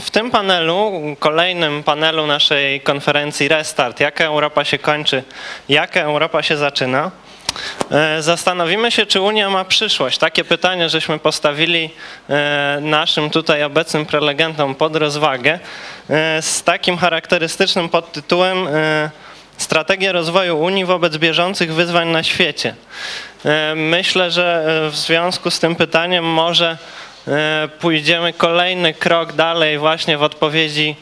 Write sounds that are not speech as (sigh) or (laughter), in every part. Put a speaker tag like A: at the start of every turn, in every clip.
A: W tym panelu, kolejnym panelu naszej konferencji Restart, jaka Europa się kończy, jaka Europa się zaczyna, e, zastanowimy się, czy Unia ma przyszłość. Takie pytanie, żeśmy postawili e, naszym tutaj obecnym prelegentom pod rozwagę e, z takim charakterystycznym podtytułem Strategia rozwoju Unii wobec bieżących wyzwań na świecie. Myślę, że w związku z tym pytaniem może pójdziemy kolejny krok dalej właśnie w odpowiedzi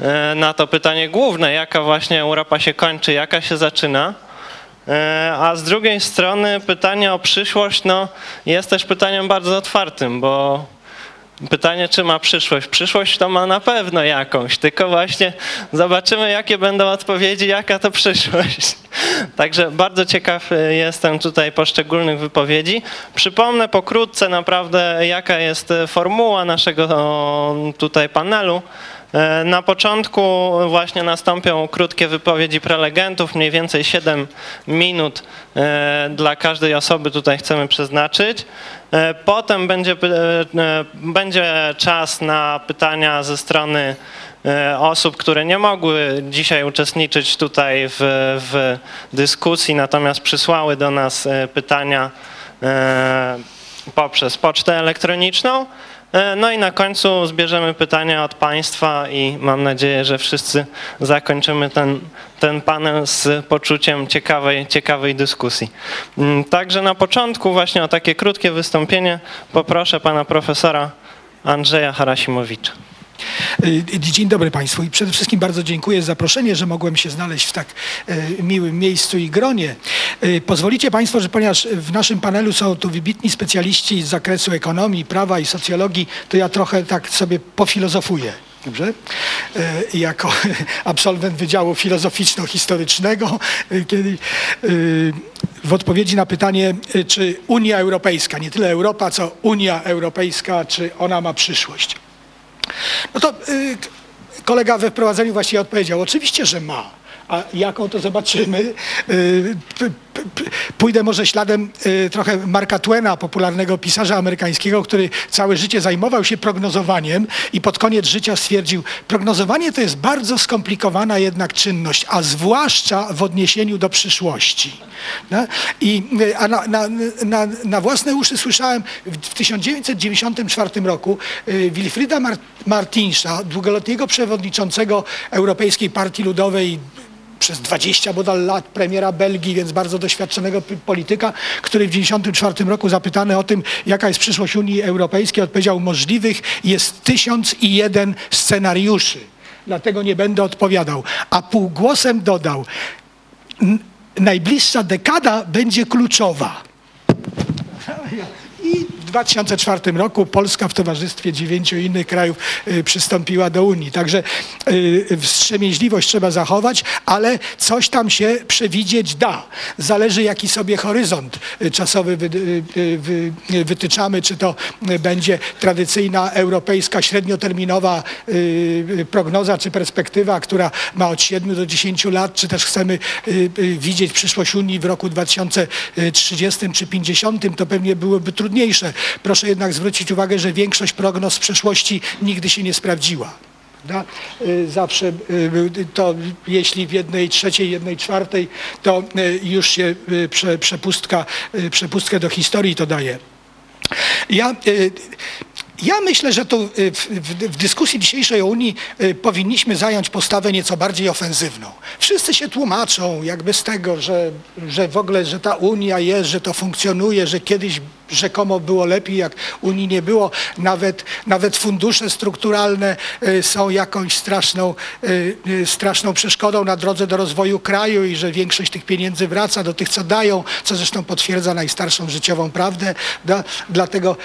A: e, na to pytanie główne, jaka właśnie Europa się kończy, jaka się zaczyna. E, a z drugiej strony pytanie o przyszłość no, jest też pytaniem bardzo otwartym, bo Pytanie, czy ma przyszłość? Przyszłość to ma na pewno jakąś, tylko właśnie zobaczymy, jakie będą odpowiedzi, jaka to przyszłość. (laughs) Także bardzo ciekaw jestem tutaj poszczególnych wypowiedzi. Przypomnę pokrótce naprawdę, jaka jest formuła naszego tutaj panelu. E, na początku właśnie nastąpią krótkie wypowiedzi prelegentów, mniej więcej 7 minut e, dla każdej osoby tutaj chcemy przeznaczyć. E, potem będzie, będzie czas na pytania ze strony osób, które nie mogły dzisiaj uczestniczyć tutaj w, w dyskusji, natomiast przysłały do nas pytania poprzez pocztę elektroniczną. E, no i na końcu zbierzemy pytania od Państwa i mam nadzieję, że wszyscy zakończymy ten, ten panel z poczuciem ciekawej, ciekawej dyskusji. Mm, także na początku właśnie o takie krótkie wystąpienie poproszę Pana Profesora Andrzeja Harasimowicza.
B: Y, dzień dobry Państwu i przede wszystkim bardzo dziękuję za zaproszenie, że mogłem się znaleźć w tak y, miłym miejscu i gronie. Y, pozwolicie Państwo, że ponieważ w naszym panelu są tu wybitni specjaliści z zakresu ekonomii, prawa i socjologii, to ja trochę tak sobie pofilozofuję. Dobrze? Jako (laughs) absolwent Wydziału Filozoficzno-Historycznego, kiedy w odpowiedzi na pytanie, czy Unia Europejska, nie tyle Europa, co Unia Europejska, czy ona ma przyszłość. No to y, kolega we wprowadzeniu właściwie odpowiedział, oczywiście, że ma. A jaką to zobaczymy? Y, pójdę może śladem y, trochę Marka Twena, popularnego pisarza amerykańskiego, który całe życie zajmował się prognozowaniem i pod koniec życia stwierdził, prognozowanie to jest bardzo skomplikowana jednak czynność, a zwłaszcza w odniesieniu do przyszłości. No? I, y, na, na, na, na, własne uszy słyszałem w 1994 roku Wilfrida Martinsza, długoletniego przewodniczącego Europejskiej Partii Ludowej przez 20 bodal lat premiera Belgii, więc bardzo doświadczonego polityka, który w 1994 roku zapytany o tym, jaka jest przyszłość Unii Europejskiej, odpowiedział, możliwych jest tysiąc i jeden scenariuszy. Dlatego nie będę odpowiadał. A półgłosem dodał, najbliższa dekada będzie kluczowa. I w 2004 roku Polska w towarzystwie dziewięciu innych krajów y, przystąpiła do Unii. Także y, wstrzemięźliwość trzeba zachować, ale coś tam się przewidzieć da. Zależy jaki sobie horyzont y, czasowy wytyczamy, czy to będzie tradycyjna europejska średnioterminowa prognoza czy perspektywa, która ma od 7 do 10 lat, czy też chcemy widzieć przyszłość Unii w roku 2030 czy 50, to pewnie byłoby trudniejsze. Proszę jednak zwrócić uwagę, że większość prognoz z przeszłości nigdy się nie sprawdziła. Y, zawsze y, to jeśli w jednej trzeciej, jednej czwartej, to y, już się przepustka, przepustkę do historii to daje. Ja ja myślę, że tu w, w, w, dyskusji dzisiejszej o Unii powinniśmy zająć postawę nieco bardziej ofensywną. Wszyscy się tłumaczą jakby z tego, że, że w ogóle, że ta Unia jest, że to funkcjonuje, że kiedyś rzekomo było lepiej, jak Unii nie było. Nawet, nawet fundusze strukturalne y, są jakąś straszną, straszną przeszkodą na drodze do rozwoju kraju i że większość tych pieniędzy wraca do tych, co dają, co zresztą potwierdza najstarszą życiową prawdę. Dlatego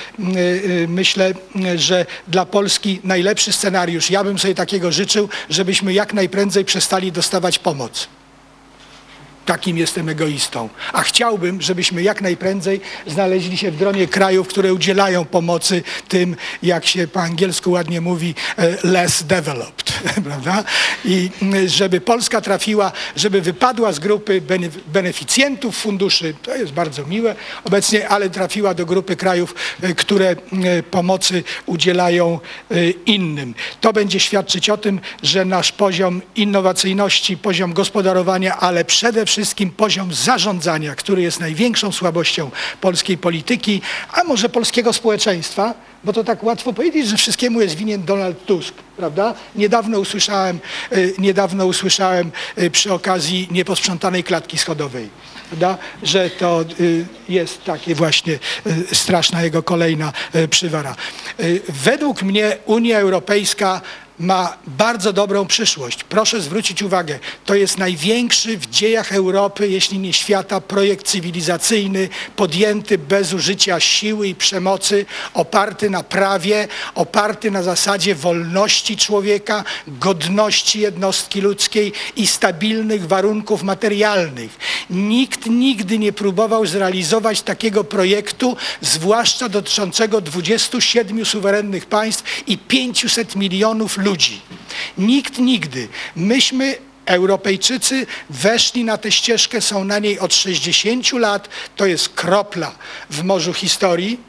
B: myślę, że dla Polski najlepszy scenariusz, ja bym sobie takiego życzył, żebyśmy jak najprędzej przestali dostawać pomoc. Takim jestem egoistą. A chciałbym, żebyśmy jak najprędzej znaleźli się w gronie krajów, które udzielają pomocy tym, jak się po angielsku ładnie mówi, e, less developed. (laughs) prawda? I mm, żeby Polska trafiła, żeby wypadła z grupy bene- beneficjentów funduszy, to jest bardzo miłe obecnie, ale trafiła do grupy krajów, y, które y, pomocy udzielają innym. To będzie świadczyć o tym, że nasz poziom innowacyjności, poziom gospodarowania, ale przede wszystkim poziom zarządzania, który jest największą słabością polskiej polityki, a może polskiego społeczeństwa, bo to tak łatwo powiedzieć, że wszystkiemu jest winien Donald Tusk, prawda? Niedawno usłyszałem, y, niedawno usłyszałem y, przy okazji nieposprzątanej klatki schodowej, prawda? że to y, jest takie właśnie straszna jego kolejna przywara. Według mnie Unia Europejska ma bardzo dobrą przyszłość. Proszę zwrócić uwagę, to jest największy w dziejach Europy, jeśli nie świata, projekt cywilizacyjny podjęty bez użycia siły i przemocy, oparty na prawie, oparty na zasadzie wolności człowieka, godności jednostki ludzkiej i stabilnych warunków materialnych. Nikt nigdy nie próbował zrealizować takiego projektu, zwłaszcza dotyczącego 27 suwerennych państw i 500 milionów ludzi. Nikt nigdy. Myśmy Europejczycy weszli na tę ścieżkę, są na niej od 60 lat, to jest kropla w morzu historii.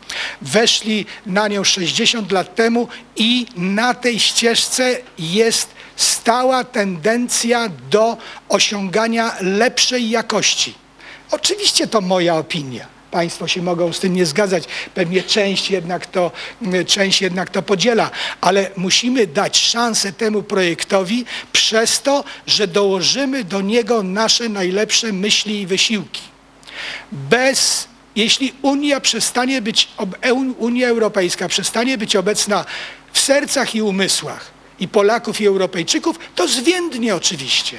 B: Weszli na nią 60 lat temu i na tej ścieżce jest stała tendencja do osiągania lepszej jakości. Oczywiście to moja opinia. Państwo się mogą z tym nie zgadzać. Pewnie część jednak, to, część jednak to podziela, ale musimy dać szansę temu projektowi przez to, że dołożymy do niego nasze najlepsze myśli i wysiłki. Bez, jeśli Unia przestanie być, Unia Europejska przestanie być obecna w sercach i umysłach i Polaków i Europejczyków, to zwiędnie oczywiście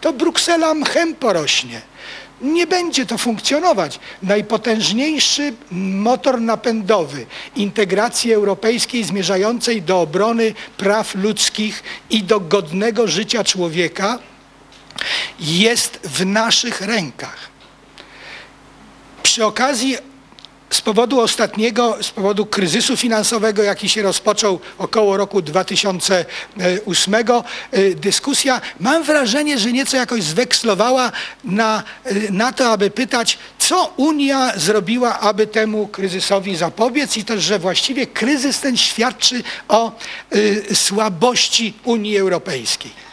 B: to Bruksela mchem porośnie. Nie będzie to funkcjonować. Najpotężniejszy motor napędowy integracji europejskiej zmierzającej do obrony praw ludzkich i do godnego życia człowieka jest w naszych rękach. Przy okazji z powodu ostatniego, z powodu kryzysu finansowego, jaki się rozpoczął około roku 2008, y, dyskusja, mam wrażenie, że nieco jakoś zwekslowała na, y, na to, aby pytać, co Unia zrobiła, aby temu kryzysowi zapobiec i też, że właściwie kryzys ten świadczy o y, słabości Unii Europejskiej.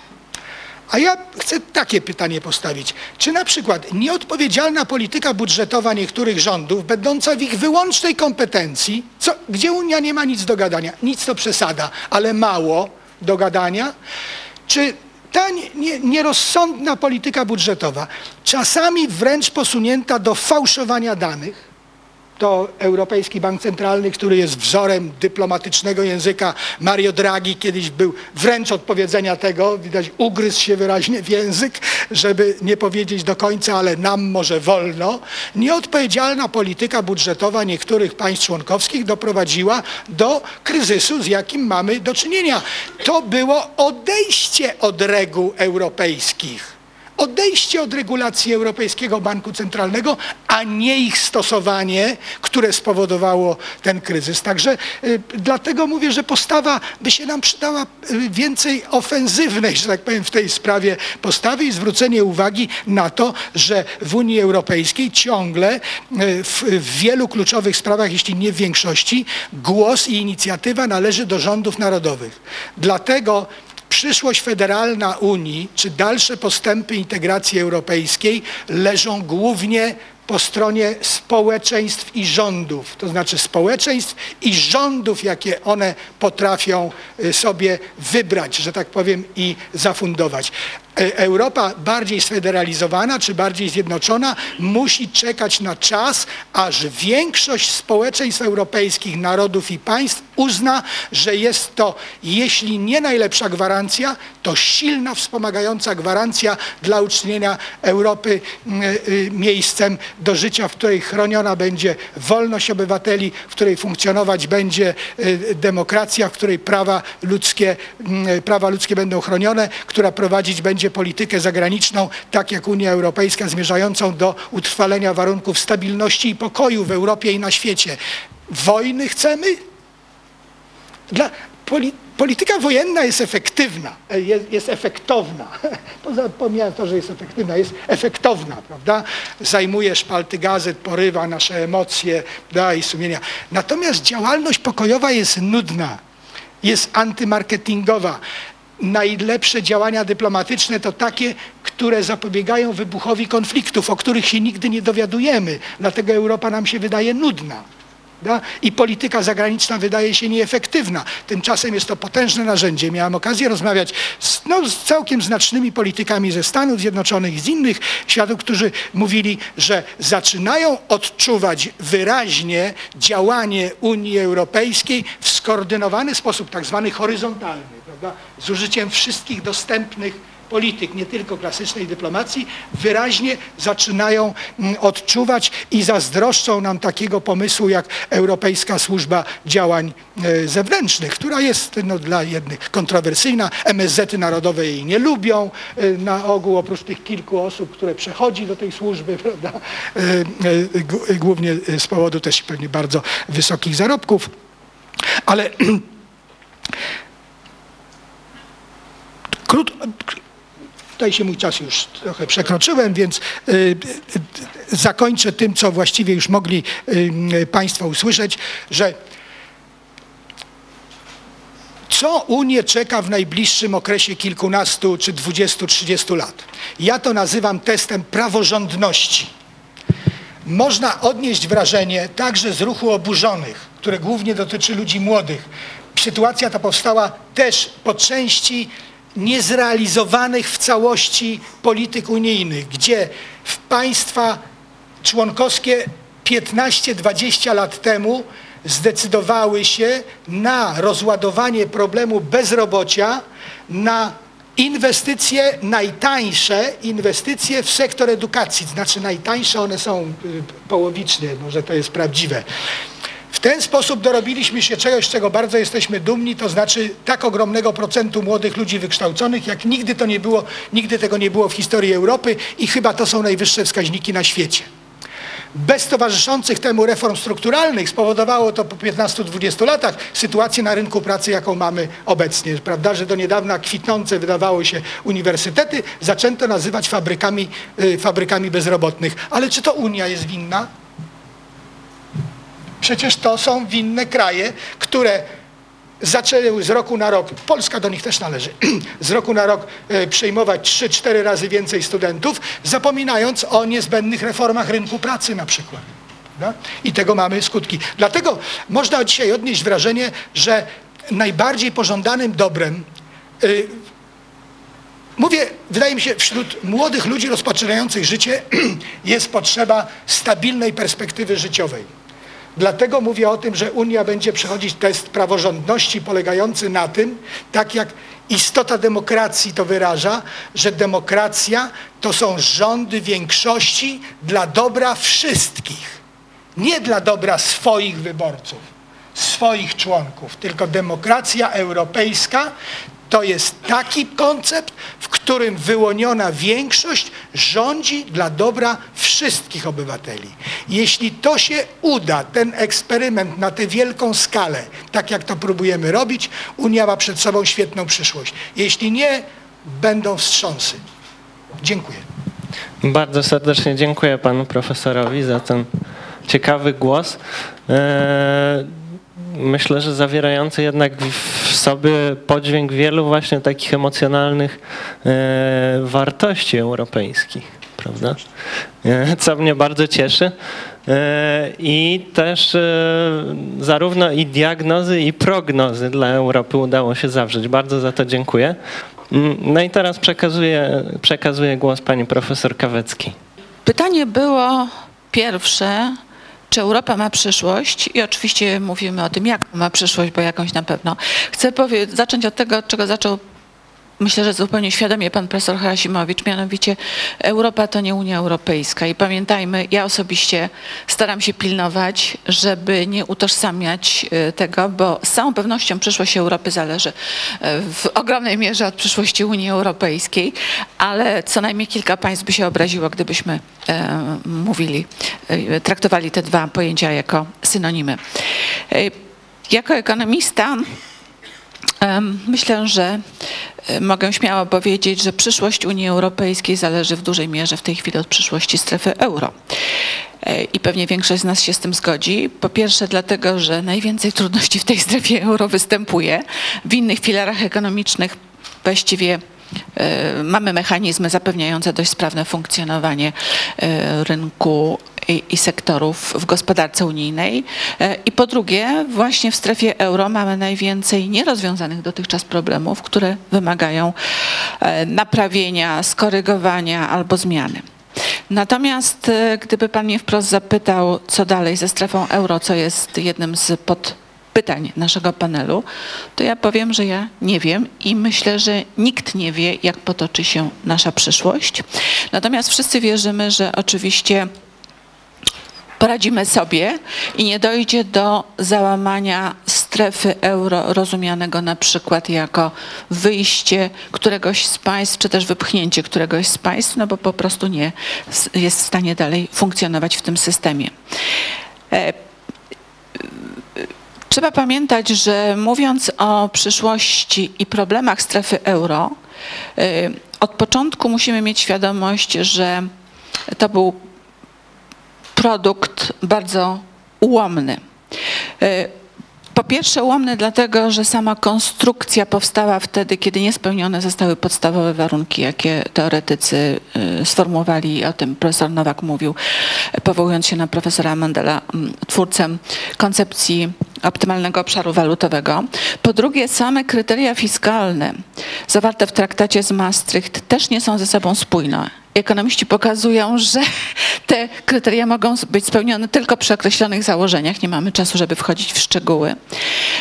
B: A ja chcę takie pytanie postawić. Czy na przykład nieodpowiedzialna polityka budżetowa niektórych rządów, będąca w ich wyłącznej kompetencji, co, gdzie Unia nie ma nic do gadania, nic to przesada, ale mało do gadania, czy ta nie, nie, nierozsądna polityka budżetowa, czasami wręcz posunięta do fałszowania danych, to Europejski Bank Centralny, który jest wzorem dyplomatycznego języka. Mario Draghi kiedyś był wręcz od powiedzenia tego, widać ugryzł się wyraźnie w język, żeby nie powiedzieć do końca, ale nam może wolno. Nieodpowiedzialna polityka budżetowa niektórych państw członkowskich doprowadziła do kryzysu, z jakim mamy do czynienia. To było odejście od reguł europejskich odejście od regulacji Europejskiego Banku Centralnego, a nie ich stosowanie, które spowodowało ten kryzys. Także y, dlatego mówię, że postawa by się nam przydała y, więcej ofensywnej, że tak powiem, w tej sprawie postawy i zwrócenie uwagi na to, że w Unii Europejskiej ciągle y, w, w wielu kluczowych sprawach, jeśli nie w większości, głos i inicjatywa należy do rządów narodowych. Dlatego przyszłość federalna Unii, czy dalsze postępy integracji europejskiej leżą głównie po stronie społeczeństw i rządów, to znaczy społeczeństw i rządów, jakie one potrafią y, sobie wybrać, że tak powiem, i zafundować. E- Europa bardziej sfederalizowana czy bardziej zjednoczona musi czekać na czas, aż większość społeczeństw europejskich, narodów i państw uzna, że jest to, jeśli nie najlepsza gwarancja, to silna, wspomagająca gwarancja dla uczynienia Europy mm, y, miejscem do życia, w której chroniona będzie wolność obywateli, w której funkcjonować będzie y, demokracja, w której prawa ludzkie, prawa ludzkie będą chronione, która prowadzić będzie politykę zagraniczną, tak jak Unia Europejska, zmierzającą do utrwalenia warunków stabilności i pokoju w Europie i na świecie. Wojny chcemy? Dla, poli, polityka wojenna jest efektywna, e, jest, jest efektowna. (laughs) Poza pomijając to, że jest efektywna, jest efektowna, prawda? Zajmuje szpalty gazet, porywa nasze emocje da, i sumienia. Natomiast działalność pokojowa jest nudna, jest antymarketingowa. Najlepsze działania dyplomatyczne to takie, które zapobiegają wybuchowi konfliktów, o których się nigdy nie dowiadujemy. Dlatego Europa nam się wydaje nudna. Da? I polityka zagraniczna wydaje się nieefektywna. Tymczasem jest to potężne narzędzie. Miałem okazję rozmawiać z, no, z całkiem znacznymi politykami ze Stanów Zjednoczonych z innych światów, którzy mówili, że zaczynają odczuwać wyraźnie działanie Unii Europejskiej w skoordynowany sposób, tak zwany horyzontalny, prawda? z użyciem wszystkich dostępnych polityk, nie tylko klasycznej dyplomacji, wyraźnie zaczynają mm, odczuwać i zazdroszczą nam takiego pomysłu jak Europejska Służba Działań e, Zewnętrznych, która jest no, dla jednych kontrowersyjna. MSZ-y narodowe jej nie lubią. e, Na ogół oprócz tych kilku osób, które przechodzi do tej służby, (laughs) prawda, e, głównie z powodu też pewnie bardzo wysokich zarobków. Ale (clears throat) krót, Tutaj się mój czas już trochę przekroczyłem, więc y, y, y, zakończę tym, co właściwie już mogli Państwo usłyszeć, że co Unię czeka w najbliższym okresie kilkunastu czy dwudziestu, trzydziestu lat? Ja to nazywam testem praworządności. Można odnieść wrażenie także z ruchu oburzonych, które głównie dotyczy ludzi młodych. Sytuacja ta powstała też po części niezrealizowanych w całości polityk unijnych, gdzie w państwa członkowskie 15-20 lat temu zdecydowały się na rozładowanie problemu bezrobocia, na inwestycje najtańsze, inwestycje w sektor edukacji. Znaczy najtańsze one są y, połowicznie, może to jest prawdziwe. W ten sposób dorobiliśmy się czegoś, z czego bardzo jesteśmy dumni, to znaczy tak ogromnego procentu młodych ludzi wykształconych, jak nigdy to nie było, nigdy tego nie było w historii Europy i chyba to są najwyższe wskaźniki na świecie. Bez towarzyszących temu reform strukturalnych spowodowało to po 15-20 latach sytuację na rynku pracy, jaką mamy obecnie. Prawda, że do niedawna kwitnące wydawało się uniwersytety, zaczęto nazywać fabrykami, y, fabrykami bezrobotnych. Ale czy to Unia jest winna? Przecież to są winne kraje, które zaczęły z roku na rok, Polska do nich też należy, (clears throat) z roku na rok e, przyjmować 3-4 razy więcej studentów, zapominając o niezbędnych reformach rynku pracy na przykład. prawda? I tego mamy skutki. Dlatego można dzisiaj odnieść wrażenie, że najbardziej pożądanym dobrem y, Mówię, wydaje mi się, wśród młodych ludzi rozpoczynających życie (clears throat) jest potrzeba stabilnej perspektywy życiowej. Dlatego mówię o tym, że Unia będzie przechodzić test praworządności polegający na tym, tak jak istota demokracji to wyraża, że demokracja to są rządy większości dla dobra wszystkich. Nie dla dobra swoich wyborców, swoich członków, tylko demokracja europejska to jest taki koncept, w którym wyłoniona większość rządzi dla dobra wszystkich obywateli. Jeśli to się uda, ten eksperyment na tę wielką skalę, tak jak to próbujemy robić, Unia ma przed sobą świetną przyszłość. Jeśli nie, będą wstrząsy. Dziękuję.
A: Bardzo serdecznie dziękuję panu profesorowi za ten ciekawy głos. Eee, Myślę, że zawierający jednak w sobie podźwięk wielu właśnie takich emocjonalnych e, wartości europejskich, prawda? E, Co mnie bardzo cieszy. E, I też zarówno i diagnozy, i prognozy dla Europy udało się zawrzeć. Bardzo za to dziękuję. Mm, No i teraz przekazuję, przekazuję głos pani profesor Kaweckiej.
C: Pytanie było pierwsze, czy Europa ma przyszłość? I oczywiście mówimy o tym, jaką ma przyszłość, bo jakąś na pewno. Chcę powie- zacząć od tego, od czego zaczął Myślę, że zupełnie świadomie pan profesor Harasimowicz, mianowicie Europa to nie Unia Europejska i pamiętajmy, ja osobiście staram się pilnować, żeby nie utożsamiać e, tego, bo z całą pewnością przyszłość Europy zależy e, w ogromnej mierze od przyszłości Unii Europejskiej, ale co najmniej kilka państw by się obraziło, gdybyśmy e, mówili, traktowali te dwa pojęcia jako synonimy. Jako ekonomista Myślę, że e, mogę śmiało powiedzieć, że przyszłość Unii Europejskiej zależy w dużej mierze w tej chwili od przyszłości strefy euro. E, I pewnie większość z nas się z tym zgodzi. Po pierwsze, dlatego, że najwięcej trudności w tej strefie euro występuje. W innych filarach ekonomicznych właściwie mamy mechanizmy zapewniające dość sprawne funkcjonowanie e, rynku i, i sektorów w gospodarce unijnej. E, I po drugie, właśnie w strefie euro mamy najwięcej nierozwiązanych dotychczas problemów, które wymagają e, naprawienia, skorygowania albo zmiany. Natomiast e, gdyby pan mnie wprost zapytał, co dalej ze strefą euro, co jest jednym z podpytań naszego panelu, to ja powiem, że ja nie wiem i myślę, że nikt nie wie, jak potoczy się nasza przyszłość. Natomiast wszyscy wierzymy, że oczywiście poradzimy sobie i nie dojdzie do załamania strefy euro, rozumianego na przykład jako wyjście któregoś z państw, czy też wypchnięcie któregoś z państw, no bo po prostu nie jest w stanie dalej funkcjonować w tym systemie. Trzeba pamiętać, że mówiąc o przyszłości i problemach strefy euro, y, od początku musimy mieć świadomość, że to był produkt bardzo ułomny. Po pierwsze ułomny dlatego, że sama konstrukcja powstała wtedy, kiedy niespełnione zostały podstawowe warunki, jakie teoretycy y, sformułowali, o tym profesor Nowak mówił, powołując się na profesora Mandela, mm, twórcę koncepcji optymalnego obszaru walutowego. Po drugie, same kryteria fiskalne zawarte w traktacie z Maastricht też nie są ze sobą spójne. Ekonomiści pokazują, że (laughs) te kryteria mogą być spełnione tylko przy określonych założeniach. Nie mamy czasu, żeby wchodzić w szczegóły.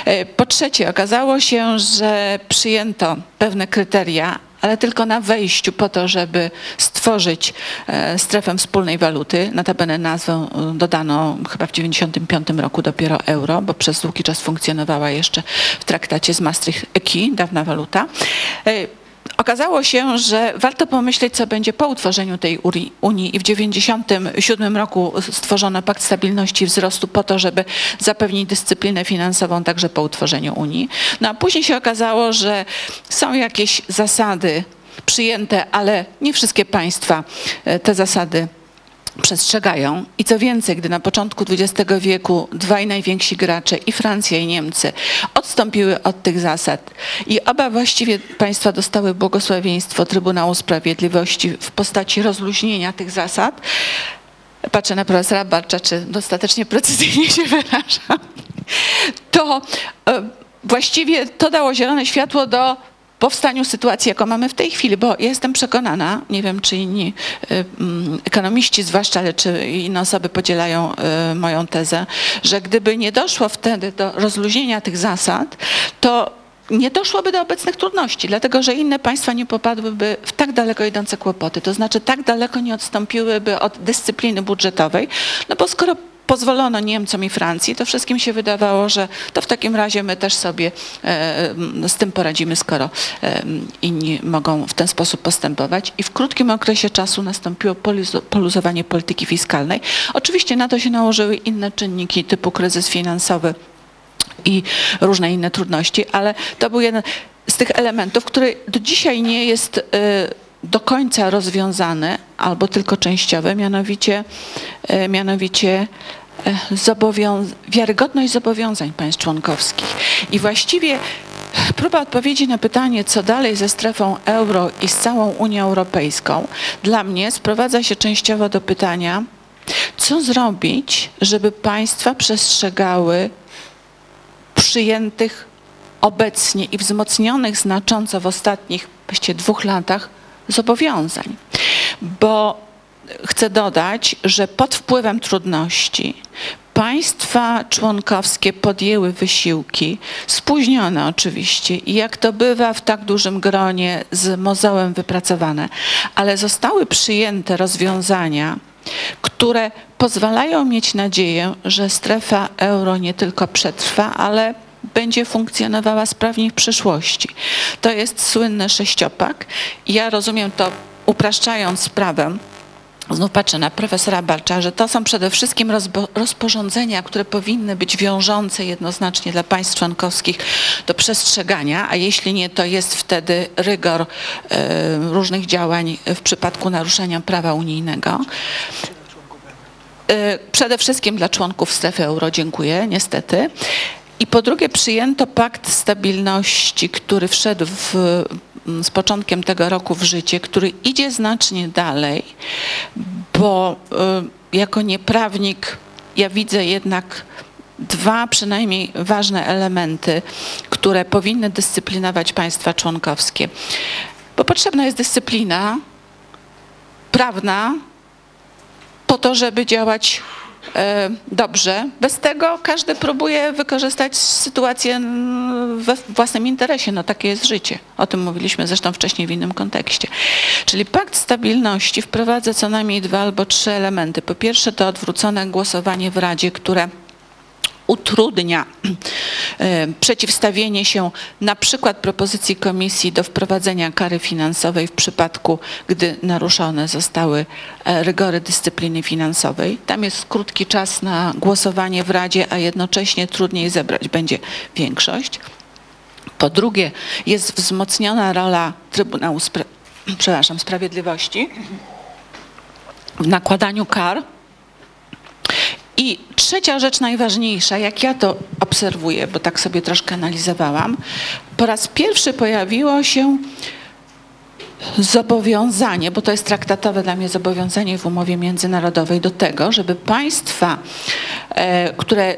C: E, Po trzecie, okazało się, że przyjęto pewne kryteria, ale tylko na wejściu po to, żeby stworzyć e, strefę wspólnej waluty. Notabene nazwę e, dodano chyba w 1995 roku dopiero euro, bo przez długi czas funkcjonowała jeszcze w traktacie z Maastricht EKI, dawna waluta. Okazało się, że warto pomyśleć, co będzie po utworzeniu tej Unii i w 1997 roku stworzono Pakt Stabilności i Wzrostu po to, żeby zapewnić dyscyplinę finansową także po utworzeniu Unii. No a później się okazało, że są jakieś zasady przyjęte, ale nie wszystkie państwa e, te zasady przestrzegają. I co więcej, gdy na początku XX wieku dwaj najwięksi gracze, i Francja, i Niemcy, odstąpiły od tych zasad. I oba właściwie państwa dostały błogosławieństwo Trybunału Sprawiedliwości w postaci rozluźnienia tych zasad, patrzę na profesora Barcza, czy dostatecznie precyzyjnie się wyrażam, to e, właściwie to dało zielone światło do powstaniu sytuacji, jaką mamy w tej chwili, bo jestem przekonana, nie wiem czy inni y, mm, ekonomiści zwłaszcza, ale czy inne osoby podzielają y, moją tezę, że gdyby nie doszło wtedy do rozluźnienia tych zasad, to nie doszłoby do obecnych trudności, dlatego że inne państwa nie popadłyby w tak daleko idące kłopoty, to znaczy tak daleko nie odstąpiłyby od dyscypliny budżetowej, no bo skoro pozwolono Niemcom i Francji, to wszystkim się wydawało, że to w takim razie my też sobie e, z tym poradzimy, skoro e, inni mogą w ten sposób postępować. I w krótkim okresie czasu nastąpiło poluzowanie polityki fiskalnej. Oczywiście na to się nałożyły inne czynniki typu kryzys finansowy, i różne inne trudności, ale to był jeden z tych elementów, który do dzisiaj nie jest y, do końca rozwiązany, albo tylko częściowy, mianowicie, y, mianowicie y, zobowiąz- wiarygodność zobowiązań państw członkowskich. I właściwie próba odpowiedzi na pytanie, co dalej ze strefą euro i z całą Unią Europejską, dla mnie sprowadza się częściowo do pytania, co zrobić, żeby państwa przestrzegały przyjętych obecnie i wzmocnionych znacząco w ostatnich dwóch latach zobowiązań. Bo chcę dodać, że pod wpływem trudności państwa członkowskie podjęły wysiłki, spóźnione oczywiście i jak to bywa w tak dużym gronie z mozołem wypracowane, ale zostały przyjęte rozwiązania, które pozwalają mieć nadzieję, że strefa euro nie tylko przetrwa, ale będzie funkcjonowała sprawniej w przyszłości. To jest słynny sześciopak. Ja rozumiem to, upraszczając sprawę, znów patrzę na profesora Balcza, że to są przede wszystkim rozporządzenia, które powinny być wiążące jednoznacznie dla państw członkowskich do przestrzegania, a jeśli nie, to jest wtedy rygor e, różnych działań w przypadku naruszenia prawa unijnego. E, Przede wszystkim dla członków strefy euro dziękuję, niestety. I po drugie przyjęto pakt stabilności, który wszedł w, z początkiem tego roku w życie, który idzie znacznie dalej, bo y, jako nieprawnik ja widzę jednak dwa przynajmniej ważne elementy, które powinny dyscyplinować państwa członkowskie. Bo potrzebna jest dyscyplina prawna, po to, żeby działać dobrze. Bez tego każdy próbuje wykorzystać sytuację we własnym interesie. No takie jest życie. O tym mówiliśmy zresztą wcześniej w innym kontekście. Czyli pakt stabilności wprowadza co najmniej dwa albo trzy elementy. Po pierwsze to odwrócone głosowanie w Radzie, które utrudnia (clears throat) e, przeciwstawienie się na przykład propozycji komisji do wprowadzenia kary finansowej w przypadku, gdy naruszone zostały e, rygory dyscypliny finansowej. Tam jest krótki czas na głosowanie w Radzie, a jednocześnie trudniej zebrać będzie większość. Po drugie, jest wzmocniona rola Trybunału Spra- (clears throat) Sprawiedliwości w nakładaniu kar. I trzecia rzecz najważniejsza, jak ja to obserwuję, bo tak sobie troszkę analizowałam, po raz pierwszy pojawiło się zobowiązanie, bo to jest traktatowe dla mnie zobowiązanie w umowie międzynarodowej do tego, żeby państwa, e, które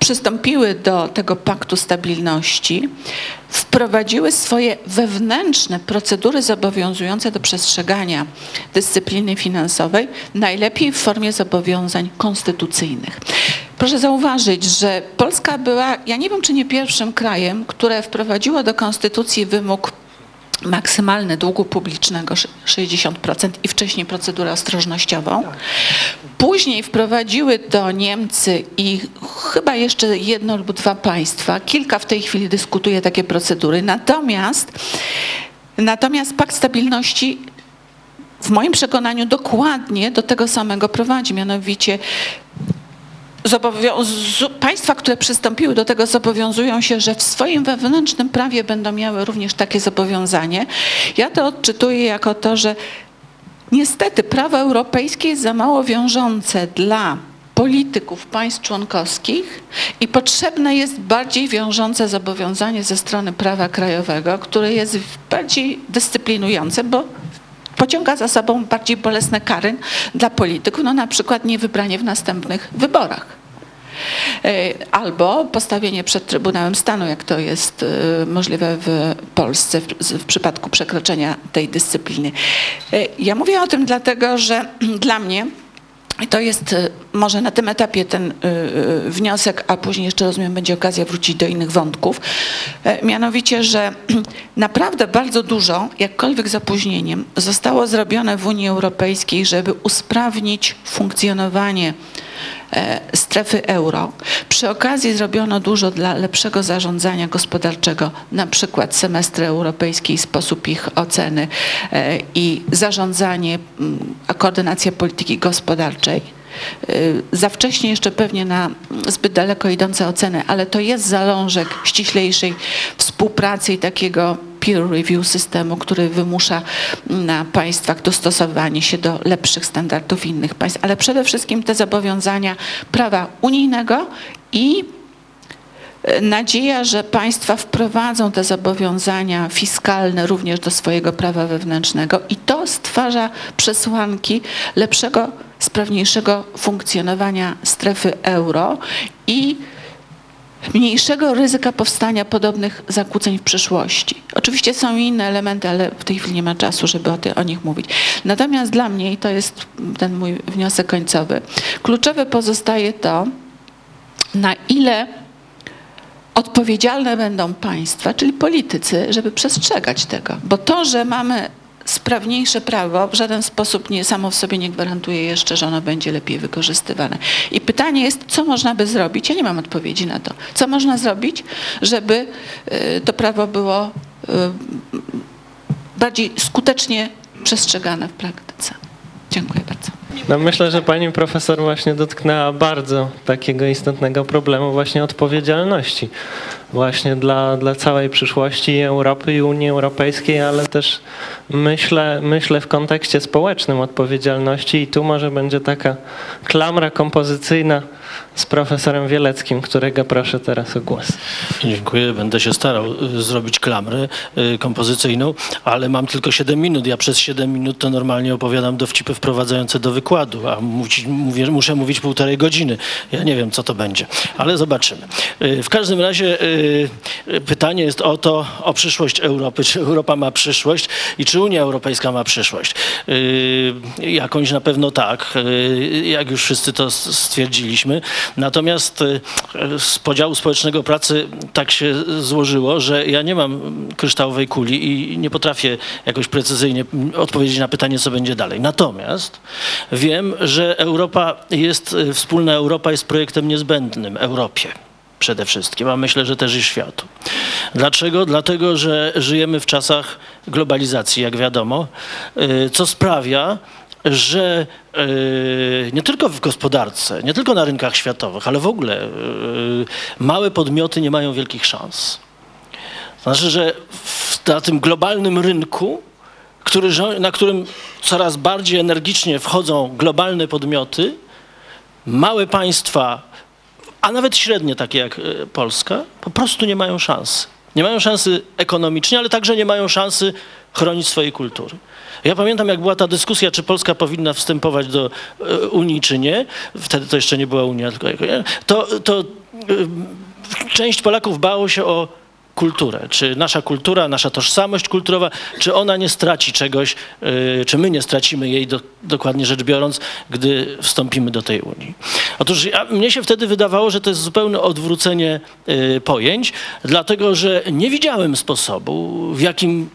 C: przystąpiły do tego paktu stabilności, wprowadziły swoje wewnętrzne procedury zobowiązujące do przestrzegania dyscypliny finansowej, najlepiej w formie zobowiązań konstytucyjnych. Proszę zauważyć, że Polska była, ja nie wiem czy nie pierwszym krajem, które wprowadziło do konstytucji wymóg maksymalny długu publicznego 60% i wcześniej procedurę ostrożnościową. Później wprowadziły to Niemcy i chyba jeszcze jedno lub dwa państwa. Kilka w tej chwili dyskutuje takie procedury. Natomiast, natomiast Pakt Stabilności w moim przekonaniu dokładnie do tego samego prowadzi, mianowicie państwa, które przystąpiły do tego, zobowiązują się, że w swoim wewnętrznym prawie będą miały również takie zobowiązanie. Ja to odczytuję jako to, że niestety prawo europejskie jest za mało wiążące dla polityków państw członkowskich i potrzebne jest bardziej wiążące zobowiązanie ze strony prawa krajowego, które jest bardziej dyscyplinujące, bo pociąga za sobą bardziej bolesne kary dla polityków, no na przykład niewybranie w następnych wyborach. E, Albo postawienie przed Trybunałem Stanu, jak to jest e, możliwe w Polsce w, przypadku przekroczenia tej dyscypliny. E, Ja mówię o tym dlatego, że (clears throat) dla mnie i to jest e, może na tym etapie ten e, e, wniosek, a później jeszcze rozumiem, będzie okazja wrócić do innych wątków. E, Mianowicie, że (clears throat) naprawdę bardzo dużo, jakkolwiek z opóźnieniem, zostało zrobione w Unii Europejskiej, żeby usprawnić funkcjonowanie strefy euro. Przy okazji zrobiono dużo dla lepszego zarządzania gospodarczego, na przykład semestry europejskie i sposób ich oceny e, i zarządzanie, koordynacja polityki gospodarczej. E, Za wcześnie jeszcze pewnie na zbyt daleko idące oceny, ale to jest zalążek ściślejszej współpracy i takiego peer review systemu, który wymusza na państwach dostosowanie się do lepszych standardów innych państw, ale przede wszystkim te zobowiązania prawa unijnego i e, nadzieja, że państwa wprowadzą te zobowiązania fiskalne również do swojego prawa wewnętrznego i to stwarza przesłanki lepszego, sprawniejszego funkcjonowania strefy euro i mniejszego ryzyka powstania podobnych zakłóceń w przyszłości. Oczywiście są inne elementy, ale w tej chwili nie ma czasu, żeby o, ty, o nich mówić. Natomiast dla mnie, i to jest ten mój wniosek końcowy, kluczowe pozostaje to, na ile odpowiedzialne będą państwa, czyli politycy, żeby przestrzegać tego. Bo to, że mamy sprawniejsze prawo w żaden sposób nie samo w sobie nie gwarantuje jeszcze, że ono będzie lepiej wykorzystywane. I pytanie jest, co można by zrobić? Ja nie mam odpowiedzi na to. Co można zrobić, żeby y, to prawo było y, bardziej skutecznie przestrzegane w praktyce? Dziękuję bardzo.
A: No myślę, że pani profesor właśnie dotknęła bardzo takiego istotnego problemu właśnie odpowiedzialności. Właśnie dla, dla całej przyszłości Europy i Unii Europejskiej, ale też myślę, myślę w kontekście społecznym odpowiedzialności i tu może będzie taka klamra kompozycyjna z profesorem Wieleckim, którego proszę teraz o głos.
D: Dziękuję, będę się starał y, zrobić klamrę y, kompozycyjną, ale mam tylko 7 minut. Ja przez 7 minut to normalnie opowiadam dowcipy wprowadzające do wykładu, a mówię, muszę mówić półtorej godziny. Ja nie wiem, co to będzie, ale zobaczymy. Y, W każdym razie pytanie jest o to, o przyszłość Europy. Czy Europa ma przyszłość i czy Unia Europejska ma przyszłość? Jakąś na pewno tak, jak już wszyscy to stwierdziliśmy. Natomiast y, z podziału społecznego pracy tak się złożyło, że ja nie mam kryształowej kuli i nie potrafię jakoś precyzyjnie odpowiedzieć na pytanie, co będzie dalej. Natomiast wiem, że Europa jest, y, wspólna Europa jest projektem niezbędnym Europie przede wszystkim, a myślę, że też i światu. Dlaczego? Dlatego, że żyjemy w czasach globalizacji, jak wiadomo, y, co sprawia, że y, nie tylko w gospodarce, nie tylko na rynkach światowych, ale w ogóle y, małe podmioty nie mają wielkich szans. Znaczy, że na tym globalnym rynku, który, na którym coraz bardziej energicznie wchodzą globalne podmioty, małe państwa, a nawet średnie, takie jak e, Polska, po prostu nie mają szansy. Nie mają szansy ekonomicznie, ale także nie mają szansy chronić swojej kultury. Ja pamiętam, jak była ta dyskusja, czy Polska powinna wstępować do e, Unii, czy nie. Wtedy to jeszcze nie była Unia, tylko jako, to, to e, część Polaków bało się o kulturę. Czy nasza kultura, nasza tożsamość kulturowa, czy ona nie straci czegoś, yy, czy my nie stracimy jej, do, dokładnie rzecz biorąc, gdy wstąpimy do tej Unii. Otóż ja, mnie się wtedy wydawało, że to jest zupełne odwrócenie pojęć, dlatego że nie widziałem sposobu, w jakim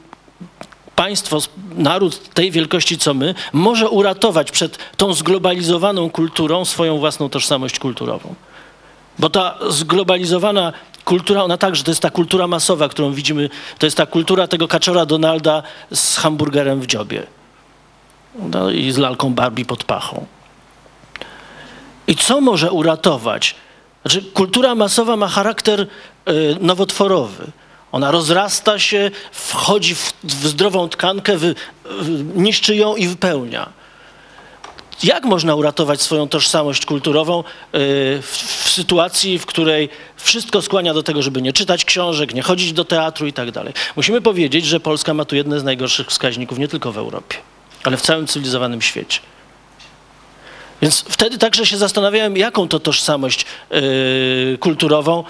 D: państwo, naród tej wielkości co my, może uratować przed tą zglobalizowaną kulturą swoją własną tożsamość kulturową. Bo ta zglobalizowana kultura, ona także, to jest ta kultura masowa, którą widzimy, to jest ta kultura tego kaczora Donalda z hamburgerem w dziobie. No, I z lalką Barbie pod pachą. I co może uratować? Znaczy, kultura masowa ma charakter y, nowotworowy. Ona rozrasta się, wchodzi w, w zdrową tkankę, wy, niszczy ją i wypełnia. Jak można uratować swoją tożsamość kulturową y, w, w sytuacji, w której wszystko skłania do tego, żeby nie czytać książek, nie chodzić do teatru i tak dalej? Musimy powiedzieć, że Polska ma tu jedne z najgorszych wskaźników nie tylko w Europie, ale w całym cywilizowanym świecie. Więc wtedy także się zastanawiałem, jaką to tożsamość y, kulturową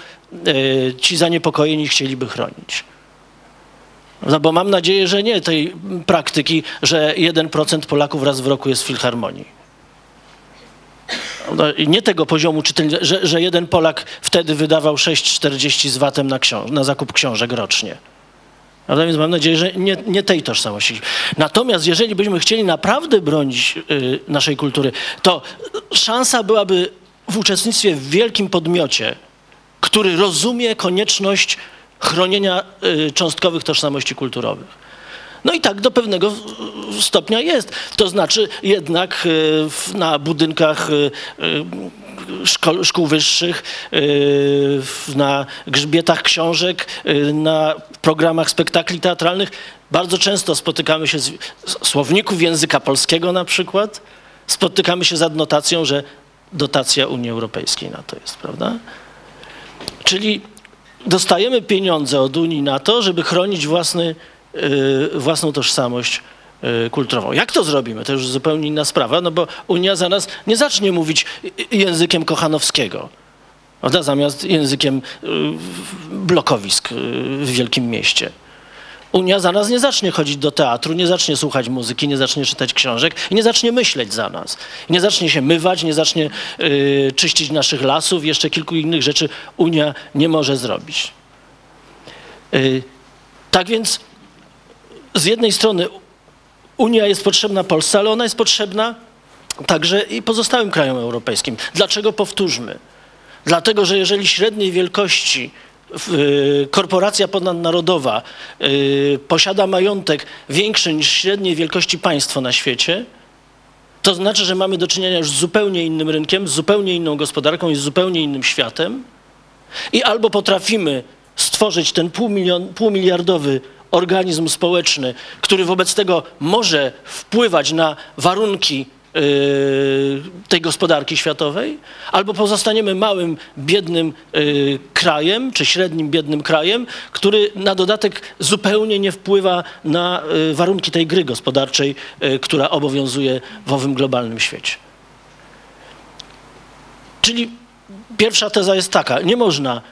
D: y, ci zaniepokojeni chcieliby chronić. No bo mam nadzieję, że nie tej praktyki, że 1% Polaków raz w roku jest w filharmonii. No, nie tego poziomu, czytelni- że, że jeden Polak wtedy wydawał 6,40 z VAT-em na, na zakup książek rocznie. Prawda? Więc mam nadzieję, że nie, nie tej tożsamości. Natomiast jeżeli byśmy chcieli naprawdę bronić y, naszej kultury, to szansa byłaby w uczestnictwie w wielkim podmiocie, który rozumie konieczność chronienia y, cząstkowych tożsamości kulturowych. No i tak do pewnego stopnia jest. To znaczy jednak w- na budynkach y, szkol, szkół wyższych, na grzbietach książek, na programach spektakli teatralnych bardzo często spotykamy się z z słowników języka polskiego na przykład, spotykamy się z adnotacją, że dotacja Unii Europejskiej na to jest, prawda? Czyli dostajemy pieniądze od Unii na to, żeby chronić własny, własną tożsamość y, kulturową. Jak to zrobimy? To już zupełnie inna sprawa, no bo Unia za nas nie zacznie mówić y, językiem Kochanowskiego, prawda? zamiast językiem y, blokowisk y, w wielkim mieście. Unia za nas nie zacznie chodzić do teatru, nie zacznie słuchać muzyki, nie zacznie czytać książek i nie zacznie myśleć za nas. Nie zacznie się mywać, nie zacznie y, czyścić naszych lasów, jeszcze kilku innych rzeczy Unia nie może zrobić. Y, tak więc z jednej strony Unia jest potrzebna Polsce, ale ona jest potrzebna także i pozostałym krajom europejskim. Dlaczego powtórzmy? Dlatego, że jeżeli średniej wielkości y, korporacja ponadnarodowa y, posiada majątek większy niż średniej wielkości państwo na świecie, to znaczy, że mamy do czynienia już z zupełnie innym rynkiem, z zupełnie inną gospodarką i z zupełnie innym światem. I albo potrafimy stworzyć ten półmiliardowy organizm społeczny, który wobec tego może wpływać na warunki yy, tej gospodarki światowej, albo pozostaniemy małym, biednym yy, krajem, czy średnim, biednym krajem, który na dodatek zupełnie nie wpływa na yy, warunki tej gry gospodarczej, która obowiązuje w owym globalnym świecie. Czyli Pierwsza teza jest taka: nie można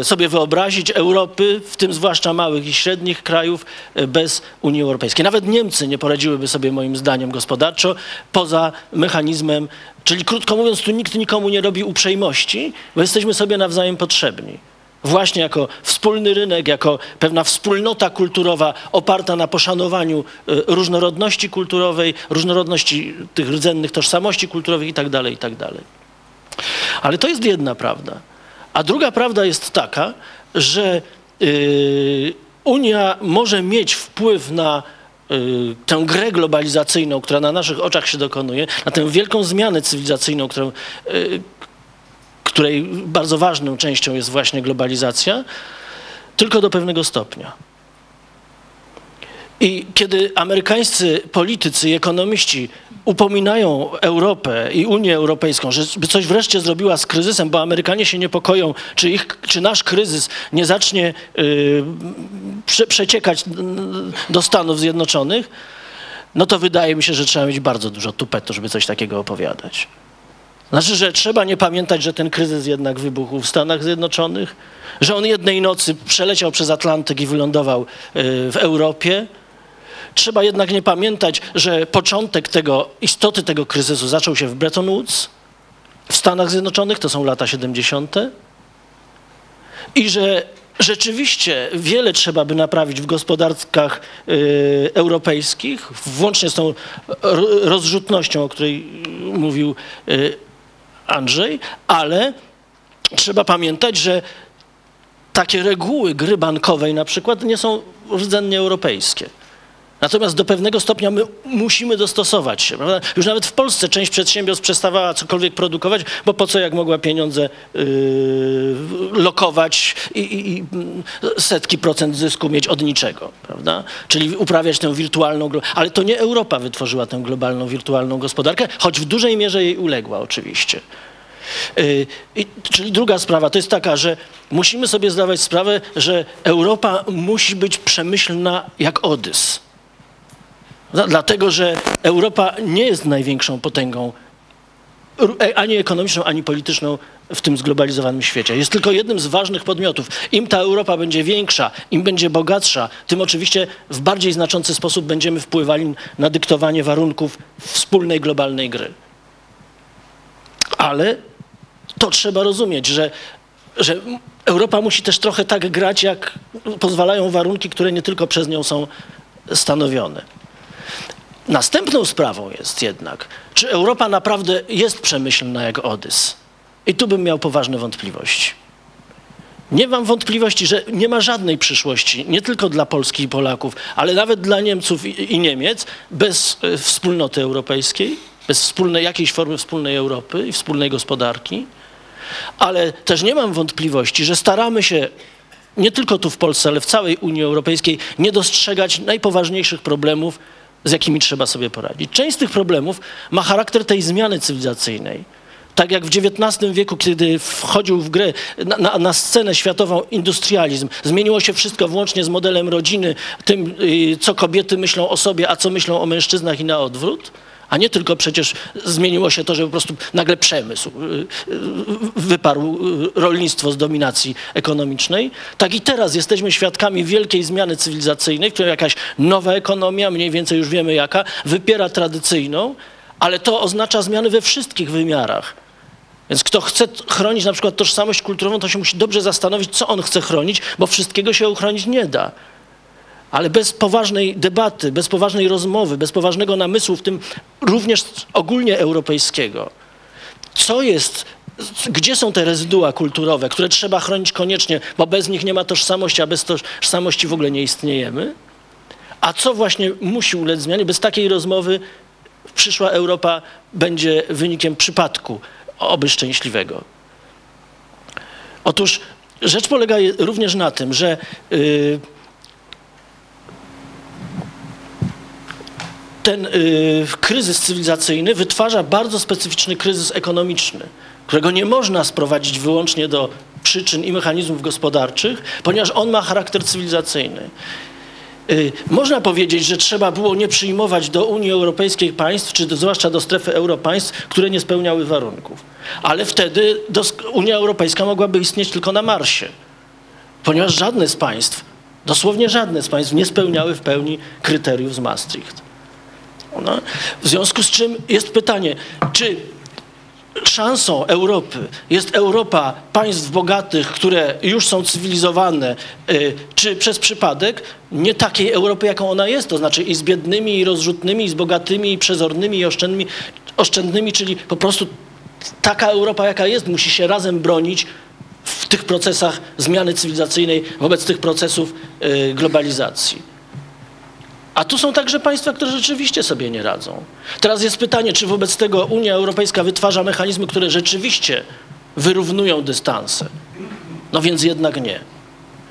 D: y, sobie wyobrazić Europy, w tym zwłaszcza małych i średnich krajów, y, bez Unii Europejskiej. Nawet Niemcy nie poradziłyby sobie, moim zdaniem, gospodarczo poza mechanizmem, czyli krótko mówiąc, tu nikt nikomu nie robi uprzejmości, bo jesteśmy sobie nawzajem potrzebni. Właśnie jako wspólny rynek, jako pewna wspólnota kulturowa oparta na poszanowaniu y, różnorodności kulturowej, różnorodności tych rdzennych tożsamości kulturowych itd., itd. Ale to jest jedna prawda. A druga prawda jest taka, że y, Unia może mieć wpływ na y, tę grę globalizacyjną, która na naszych oczach się dokonuje, na tę wielką zmianę cywilizacyjną, którą, y, której bardzo ważną częścią jest właśnie globalizacja, tylko do pewnego stopnia. I kiedy amerykańscy politycy i ekonomiści upominają Europę i Unię Europejską, żeby coś wreszcie zrobiła z kryzysem, bo Amerykanie się niepokoją, czy, ich, czy nasz kryzys nie zacznie yy, prze, przeciekać do Stanów Zjednoczonych, no to wydaje mi się, że trzeba mieć bardzo dużo tupetu, żeby coś takiego opowiadać. Znaczy, że trzeba nie pamiętać, że ten kryzys jednak wybuchł w Stanach Zjednoczonych, że on jednej nocy przeleciał przez Atlantyk i wylądował yy, w Europie, Trzeba jednak nie pamiętać, że początek tego, istoty tego kryzysu zaczął się w Bretton Woods, w Stanach Zjednoczonych, to są lata 70. I że rzeczywiście wiele trzeba by naprawić w gospodarkach y, europejskich, włącznie z tą rozrzutnością, o której mówił y, Andrzej, ale trzeba pamiętać, że takie reguły gry bankowej na przykład nie są rdzennie europejskie. Natomiast do pewnego stopnia my musimy dostosować się. Prawda? Już nawet w Polsce część przedsiębiorstw przestawała cokolwiek produkować, bo po co jak mogła pieniądze yy, lokować i, i, i, setki procent zysku mieć od niczego. Prawda? Czyli uprawiać tę wirtualną, ale to nie Europa wytworzyła tę globalną, wirtualną gospodarkę, choć w dużej mierze jej uległa oczywiście. Yy, i, czyli druga sprawa to jest taka, że musimy sobie zdawać sprawę, że Europa musi być przemyślna jak Odys. Dlatego, że Europa nie jest największą potęgą e, ani ekonomiczną, ani polityczną w tym zglobalizowanym świecie. Jest tylko jednym z ważnych podmiotów. Im ta Europa będzie większa, im będzie bogatsza, tym oczywiście w bardziej znaczący sposób będziemy wpływali na dyktowanie warunków wspólnej globalnej gry. Ale to trzeba rozumieć, że, że Europa musi też trochę tak grać, jak pozwalają warunki, które nie tylko przez nią są stanowione. Następną sprawą jest jednak, czy Europa naprawdę jest przemyślna jak Odys. I tu bym miał poważne wątpliwości. Nie mam wątpliwości, że nie ma żadnej przyszłości, nie tylko dla Polski i Polaków, ale nawet dla Niemców i, Niemiec, bez y, wspólnoty europejskiej, bez wspólnej, jakiejś formy wspólnej Europy i wspólnej gospodarki. Ale też nie mam wątpliwości, że staramy się nie tylko tu w Polsce, ale w całej Unii Europejskiej nie dostrzegać najpoważniejszych problemów, z jakimi trzeba sobie poradzić. Część z tych problemów ma charakter tej zmiany cywilizacyjnej. Tak jak w XIX wieku, kiedy wchodził w grę na, na, scenę światową industrializm, zmieniło się wszystko włącznie z modelem rodziny, tym, y, co kobiety myślą o sobie, a co myślą o mężczyznach i na odwrót a nie tylko przecież zmieniło się to, że po prostu nagle przemysł y, y, wyparł y, rolnictwo z dominacji ekonomicznej. Tak i teraz jesteśmy świadkami wielkiej zmiany cywilizacyjnej, w której jakaś nowa ekonomia, mniej więcej już wiemy jaka, wypiera tradycyjną, ale to oznacza zmiany we wszystkich wymiarach. Więc kto chce chronić na przykład tożsamość kulturową, to się musi dobrze zastanowić, co on chce chronić, bo wszystkiego się uchronić nie da ale bez poważnej debaty, bez poważnej rozmowy, bez poważnego namysłu, w tym również ogólnie europejskiego, co jest, gdzie są te rezydua kulturowe, które trzeba chronić koniecznie, bo bez nich nie ma tożsamości, a bez tożsamości w ogóle nie istniejemy, a co właśnie musi ulec zmianie, bez takiej rozmowy przyszła Europa będzie wynikiem przypadku, oby szczęśliwego. Otóż rzecz polega również na tym, że y, ten y, kryzys cywilizacyjny wytwarza bardzo specyficzny kryzys ekonomiczny, którego nie można sprowadzić wyłącznie do przyczyn i mechanizmów gospodarczych, ponieważ on ma charakter cywilizacyjny. Y, Można powiedzieć, że trzeba było nie przyjmować do Unii Europejskiej państw, czy do, zwłaszcza do strefy euro państw, które nie spełniały warunków. Ale wtedy Unia Europejska mogłaby istnieć tylko na Marsie, ponieważ żadne z państw, dosłownie żadne z państw nie spełniały w pełni kryteriów z Maastricht. No, w związku z czym jest pytanie, czy szansą Europy jest Europa państw bogatych, które już są cywilizowane, y, czy przez przypadek nie takiej Europy, jaką ona jest, to znaczy i z biednymi, i rozrzutnymi, i z bogatymi, i przezornymi, i oszczędnymi, oszczędnymi czyli po prostu taka Europa, jaka jest, musi się razem bronić w tych procesach zmiany cywilizacyjnej wobec tych procesów y, globalizacji. A tu są także państwa, które rzeczywiście sobie nie radzą. Teraz jest pytanie, czy wobec tego Unia Europejska wytwarza mechanizmy, które rzeczywiście wyrównują dystanse. No więc jednak nie.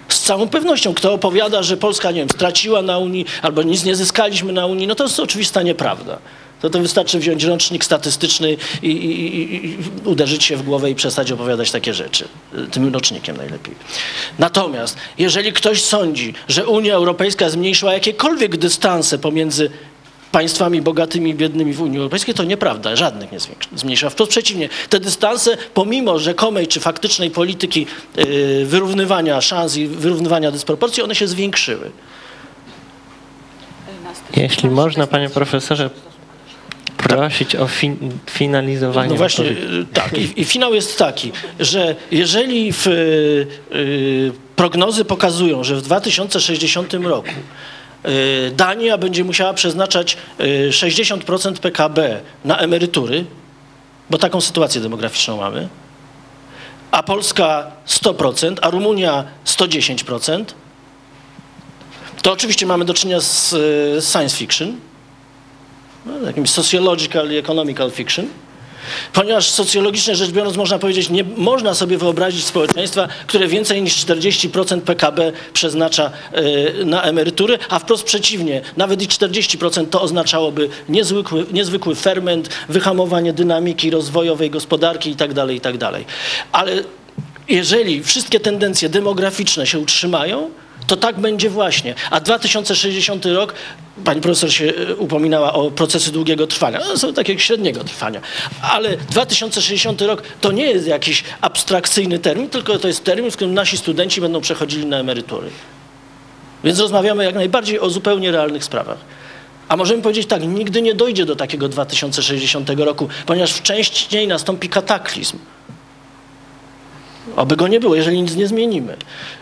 D: Z całą pewnością, kto opowiada, że Polska, nie wiem, straciła na Unii albo nic nie zyskaliśmy na Unii, no to jest oczywista nieprawda. To, to wystarczy wziąć rocznik statystyczny i, i, i, uderzyć się w głowę i przestać opowiadać takie rzeczy. Tym rocznikiem najlepiej. Natomiast jeżeli ktoś sądzi, że Unia Europejska zmniejszyła jakiekolwiek dystanse pomiędzy państwami bogatymi i biednymi w Unii Europejskiej, to nieprawda, żadnych nie zmniejsza. Wprost przeciwnie, te dystanse, pomimo rzekomej czy faktycznej polityki yy, wyrównywania szans i wyrównywania dysproporcji, one się zwiększyły.
A: Jeśli można, panie profesorze, prosić o fin- finalizowanie.
D: No właśnie,
A: odpowiedzi.
D: y, tak. I, I finał jest taki, że jeżeli w, y, prognozy pokazują, że w 2060 roku y, Dania będzie musiała przeznaczać y, 60% PKB na emerytury, bo taką sytuację demograficzną mamy, a Polska 100%, a Rumunia 110%, to oczywiście mamy do czynienia z y, science fiction, no, jakimś sociological i economical fiction, ponieważ socjologicznie rzecz biorąc można powiedzieć, nie można sobie wyobrazić społeczeństwa, które więcej niż 40% PKB przeznacza y, na emerytury, a wprost przeciwnie, nawet i 40% to oznaczałoby niezwykły, niezwykły ferment, wyhamowanie dynamiki rozwojowej gospodarki itd., itd. Ale jeżeli wszystkie tendencje demograficzne się utrzymają, to tak będzie właśnie. A 2060 rok, pani profesor się e, upominała o procesy długiego trwania, one są takie średniego trwania, ale 2060 rok to nie jest jakiś abstrakcyjny termin, tylko to jest termin, w którym nasi studenci będą przechodzili na emerytury. Więc rozmawiamy jak najbardziej o zupełnie realnych sprawach. A możemy powiedzieć tak, nigdy nie dojdzie do takiego 2060 roku, ponieważ wcześniej nastąpi kataklizm. Oby go nie było, jeżeli nic nie zmienimy.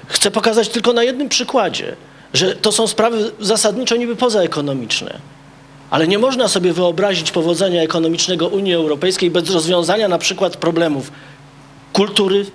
D: Chcę pokazać tylko na jednym przykładzie, że to są sprawy zasadniczo niby pozaekonomiczne. Ale nie można sobie wyobrazić powodzenia ekonomicznego Unii Europejskiej bez rozwiązania na przykład problemów kultury,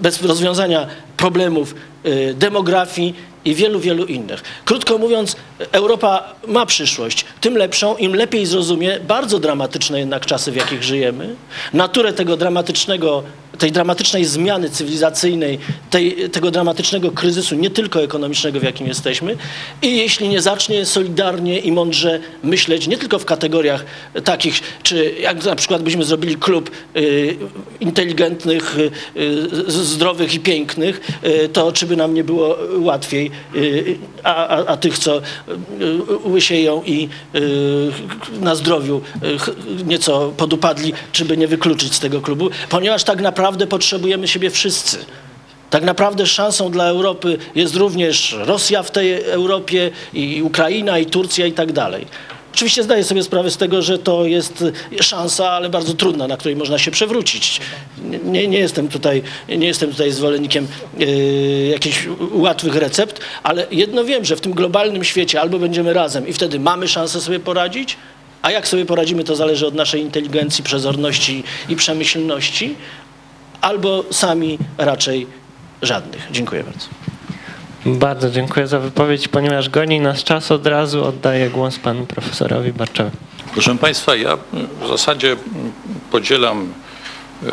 D: bez rozwiązania problemów y, demografii i wielu, wielu innych. Krótko mówiąc, Europa ma przyszłość, tym lepszą, im lepiej zrozumie bardzo dramatyczne jednak czasy, w jakich żyjemy, naturę tego dramatycznego, tej dramatycznej zmiany cywilizacyjnej, tej, tego dramatycznego kryzysu, nie tylko ekonomicznego, w jakim jesteśmy, i jeśli nie zacznie solidarnie i mądrze myśleć, nie tylko w kategoriach takich, czy jak na przykład byśmy zrobili klub y, inteligentnych, y, zdrowych i pięknych, y, to czy by nam nie było łatwiej, y, a, a, a tych, co y, łysieją i y, na zdrowiu nieco podupadli, czy by nie wykluczyć z tego klubu, ponieważ tak naprawdę potrzebujemy siebie wszyscy. Tak naprawdę szansą dla Europy jest również Rosja w tej Europie, i Ukraina, i Turcja, i tak dalej. Oczywiście zdaję sobie sprawę z tego, że to jest szansa, ale bardzo trudna, na której można się przewrócić. Nie, nie, jestem, tutaj, nie jestem tutaj zwolennikiem yy, jakichś łatwych recept, ale jedno wiem, że w tym globalnym świecie albo będziemy razem i wtedy mamy szansę sobie poradzić, a jak sobie poradzimy, to zależy od naszej inteligencji, przezorności i przemyślności, albo sami raczej żadnych. Dziękuję bardzo.
A: Bardzo dziękuję za wypowiedź. Ponieważ goni nas czas, od razu oddaję głos panu profesorowi Barczowi.
E: Proszę Państwa, ja w zasadzie podzielam e,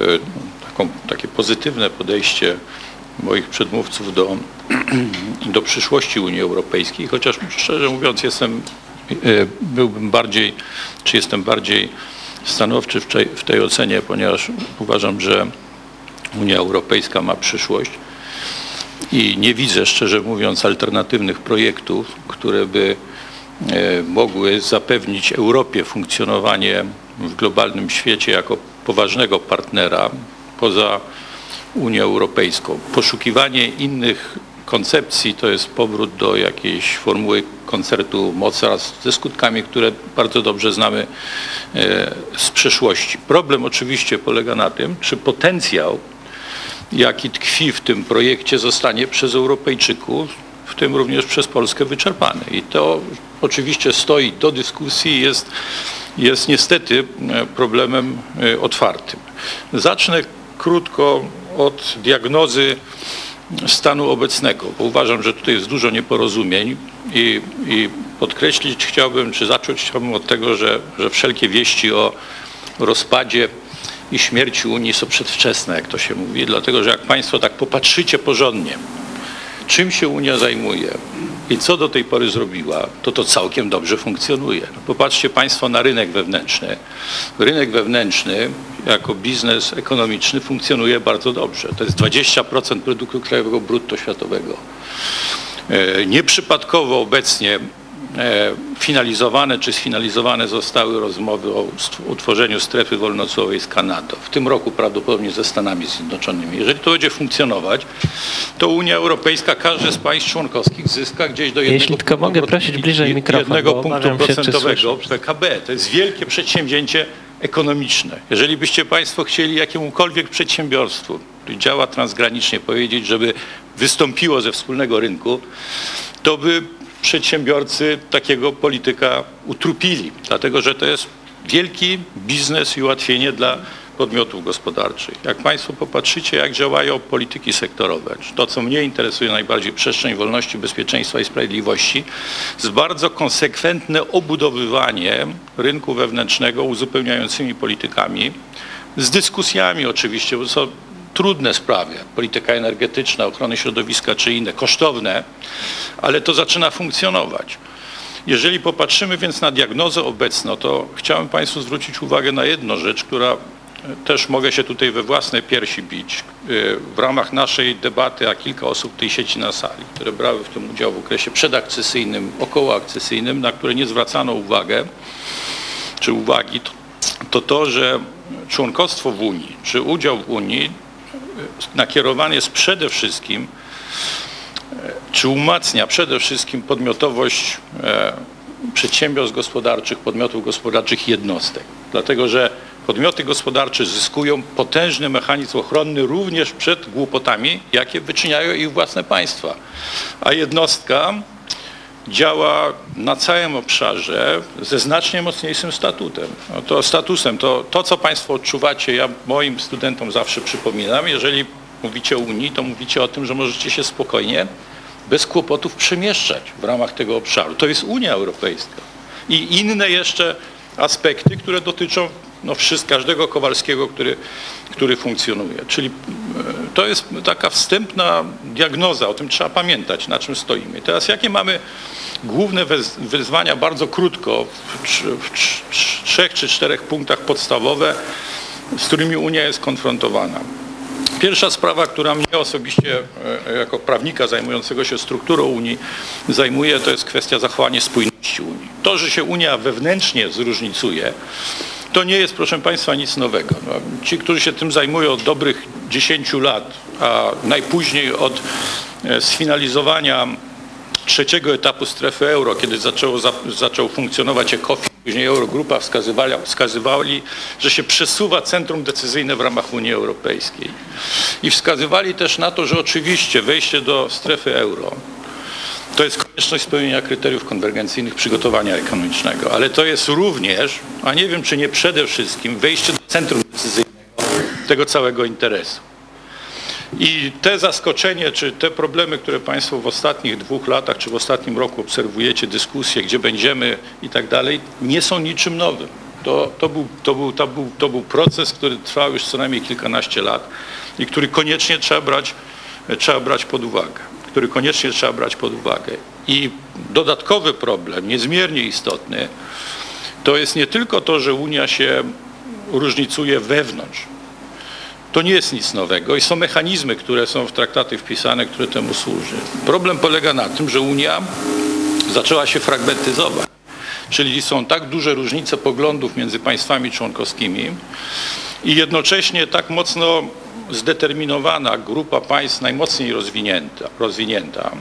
E: taką, takie pozytywne podejście moich przedmówców do, (clears throat) do przyszłości Unii Europejskiej, chociaż szczerze mówiąc jestem, e, byłbym bardziej, czy jestem bardziej stanowczy w tej, w tej ocenie, ponieważ uważam, że Unia Europejska ma przyszłość i nie widzę, szczerze mówiąc, alternatywnych projektów, które by e, mogły zapewnić Europie funkcjonowanie w globalnym świecie jako poważnego partnera poza Unią Europejską. Poszukiwanie innych koncepcji to jest powrót do jakiejś formuły koncertu mocarstw ze skutkami, które bardzo dobrze znamy e, z przeszłości. Problem oczywiście polega na tym, czy potencjał jaki tkwi w tym projekcie, zostanie przez Europejczyków, w tym również przez Polskę wyczerpany. I to oczywiście stoi do dyskusji, jest, jest niestety e, problemem e, otwartym. Zacznę krótko od diagnozy stanu obecnego, bo uważam, że tutaj jest dużo nieporozumień i, i podkreślić chciałbym, czy zacząć chciałbym od tego, że, że wszelkie wieści o rozpadzie i śmierci Unii są przedwczesne, jak to się mówi, dlatego że jak Państwo tak popatrzycie porządnie, czym się Unia zajmuje i co do tej pory zrobiła, to to całkiem dobrze funkcjonuje. Popatrzcie Państwo na rynek wewnętrzny. Rynek wewnętrzny jako biznes ekonomiczny funkcjonuje bardzo dobrze. To jest 20% produktu krajowego brutto światowego. E, Nieprzypadkowo obecnie finalizowane czy sfinalizowane zostały rozmowy o utworzeniu strefy wolnocłowej z Kanadą. W tym roku prawdopodobnie ze Stanami Zjednoczonymi. Jeżeli to będzie funkcjonować, to Unia Europejska, każde z państw członkowskich zyska gdzieś do jednego
A: Jeśli tylko mogę prosić bliżej mikrofon,
E: jednego punktu
A: się,
E: procentowego. PKB. To jest wielkie przedsięwzięcie ekonomiczne. Jeżeli byście Państwo chcieli jakiemukolwiek przedsiębiorstwu, które działa transgranicznie, powiedzieć, żeby wystąpiło ze wspólnego rynku, to by przedsiębiorcy takiego polityka utrupili, dlatego że to jest wielki biznes i ułatwienie dla podmiotów gospodarczych. Jak Państwo popatrzycie, jak działają polityki sektorowe, to, co mnie interesuje najbardziej, przestrzeń wolności, bezpieczeństwa i sprawiedliwości, jest bardzo konsekwentne obudowywanie rynku wewnętrznego uzupełniającymi politykami, z dyskusjami oczywiście, bo trudne sprawy, polityka energetyczna, ochrony środowiska czy inne, kosztowne, ale to zaczyna funkcjonować. Jeżeli popatrzymy więc na diagnozę obecną, to chciałem Państwu zwrócić uwagę na jedną rzecz, która e, też mogę się tutaj we własne piersi bić. E, W ramach naszej debaty, a kilka osób tej sieci na sali, które brały w tym udział w okresie przedakcesyjnym, okołoakcesyjnym, na które nie zwracano uwagę, czy uwagi, to to, że członkostwo w Unii, czy udział w Unii nakierowany jest przede wszystkim czy umacnia przede wszystkim podmiotowość e, przedsiębiorstw gospodarczych, podmiotów gospodarczych jednostek. Dlatego, że podmioty gospodarcze zyskują potężny mechanizm ochronny również przed głupotami, jakie wyczyniają ich własne państwa. A jednostka działa na całym obszarze ze znacznie mocniejszym statutem. No to statusem, to, to co Państwo odczuwacie, ja moim studentom zawsze przypominam, jeżeli mówicie o Unii, to mówicie o tym, że możecie się spokojnie, bez kłopotów przemieszczać w ramach tego obszaru. To jest Unia Europejska. I inne jeszcze aspekty, które dotyczą no, każdego Kowalskiego, który, który funkcjonuje. Czyli e, to jest taka wstępna diagnoza, o tym trzeba pamiętać, na czym stoimy. Teraz jakie mamy główne wyzwania, bardzo krótko, w, w trz- trzech czy czterech punktach podstawowe, z którymi Unia jest konfrontowana. Pierwsza sprawa, która mnie osobiście e, jako prawnika zajmującego się strukturą Unii zajmuje, to jest kwestia zachowania spójności Unii. To, że się Unia wewnętrznie zróżnicuje, to nie jest, proszę Państwa, nic nowego. No, ci, którzy się tym zajmują od dobrych 10 lat, a najpóźniej od e, sfinalizowania trzeciego etapu strefy euro, kiedy zaczęło, za, zaczął funkcjonować ECOFIN, później Eurogrupa wskazywali, wskazywali, że się przesuwa centrum decyzyjne w ramach Unii Europejskiej. I wskazywali też na to, że oczywiście wejście do strefy euro to jest konieczność spełnienia kryteriów konwergencyjnych przygotowania ekonomicznego, ale to jest również, a nie wiem czy nie przede wszystkim, wejście do centrum decyzyjnego tego całego interesu. I te zaskoczenie, czy te problemy, które Państwo w ostatnich dwóch latach, czy w ostatnim roku obserwujecie, dyskusje, gdzie będziemy i tak dalej, nie są niczym nowym. To, to, był, to, był, to, był, to był proces, który trwał już co najmniej kilkanaście lat i który koniecznie trzeba brać, trzeba brać pod uwagę. Który koniecznie trzeba brać pod uwagę. I dodatkowy problem, niezmiernie istotny, to jest nie tylko to, że Unia się różnicuje wewnątrz. To nie jest nic nowego i są mechanizmy, które są w traktaty wpisane, które temu służy. Problem polega na tym, że Unia zaczęła się fragmentyzować. Czyli są tak duże różnice poglądów między państwami członkowskimi i jednocześnie tak mocno zdeterminowana grupa państw najmocniej rozwinięta, rozwinięta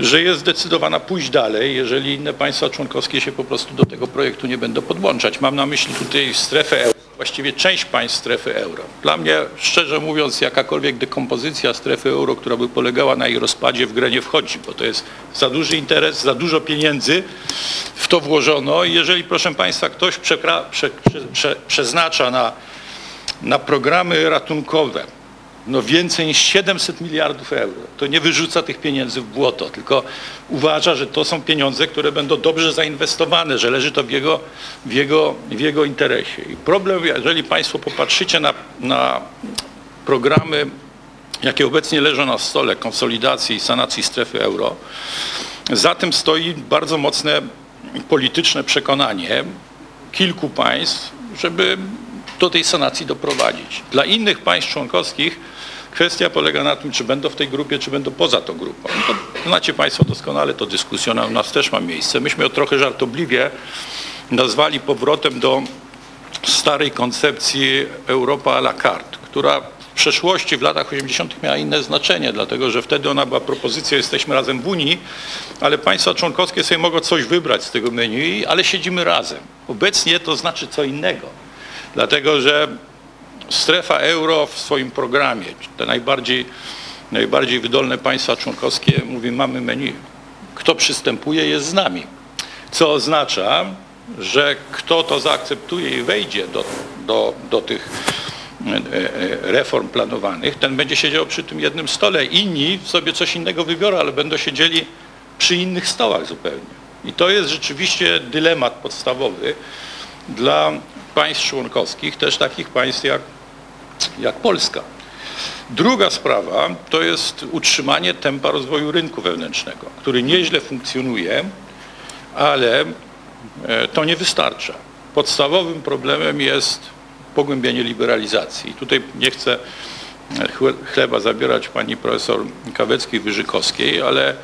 E: że jest zdecydowana pójść dalej, jeżeli inne państwa członkowskie się po prostu do tego projektu nie będą podłączać. Mam na myśli tutaj strefę euro, właściwie część państw strefy euro. Dla mnie, szczerze mówiąc, jakakolwiek dekompozycja strefy euro, która by polegała na jej rozpadzie, w grę nie wchodzi, bo to jest za duży interes, za dużo pieniędzy w to włożono i jeżeli, proszę Państwa, ktoś prze, przeznacza na, na programy ratunkowe, no więcej niż 700 miliardów euro. To nie wyrzuca tych pieniędzy w błoto, tylko uważa, że to są pieniądze, które będą dobrze zainwestowane, że leży to w jego, w jego, w jego interesie. I problem, jeżeli Państwo popatrzycie na, na programy, jakie obecnie leżą na stole konsolidacji i sanacji strefy euro, za tym stoi bardzo mocne polityczne przekonanie kilku państw, żeby do tej sanacji doprowadzić. Dla innych państw członkowskich kwestia polega na tym, czy będą w tej grupie, czy będą poza tą grupą. To znacie Państwo doskonale, to dyskusja u nas też ma miejsce. Myśmy trochę żartobliwie nazwali powrotem do starej koncepcji Europa à la carte, która w przeszłości, w latach 80. miała inne znaczenie, dlatego że wtedy ona była propozycja, jesteśmy razem w Unii, ale państwa członkowskie sobie mogą coś wybrać z tego menu, ale siedzimy razem. Obecnie to znaczy co innego, dlatego że strefa euro w swoim programie, te najbardziej, najbardziej wydolne państwa członkowskie, mówi mamy menu. Kto przystępuje jest z nami. Co oznacza, że kto to zaakceptuje i wejdzie do, do, do tych reform planowanych, ten będzie siedział przy tym jednym stole. Inni sobie coś innego wybiorą, ale będą siedzieli przy innych stołach zupełnie. I to jest rzeczywiście dylemat podstawowy dla państw członkowskich, też takich państw jak, jak Polska. Druga sprawa to jest utrzymanie tempa rozwoju rynku wewnętrznego, który nieźle funkcjonuje, ale to nie wystarcza. Podstawowym problemem jest pogłębienie liberalizacji. Tutaj nie chcę chleba zabierać pani profesor Kaweckiej-Wyżykowskiej, ale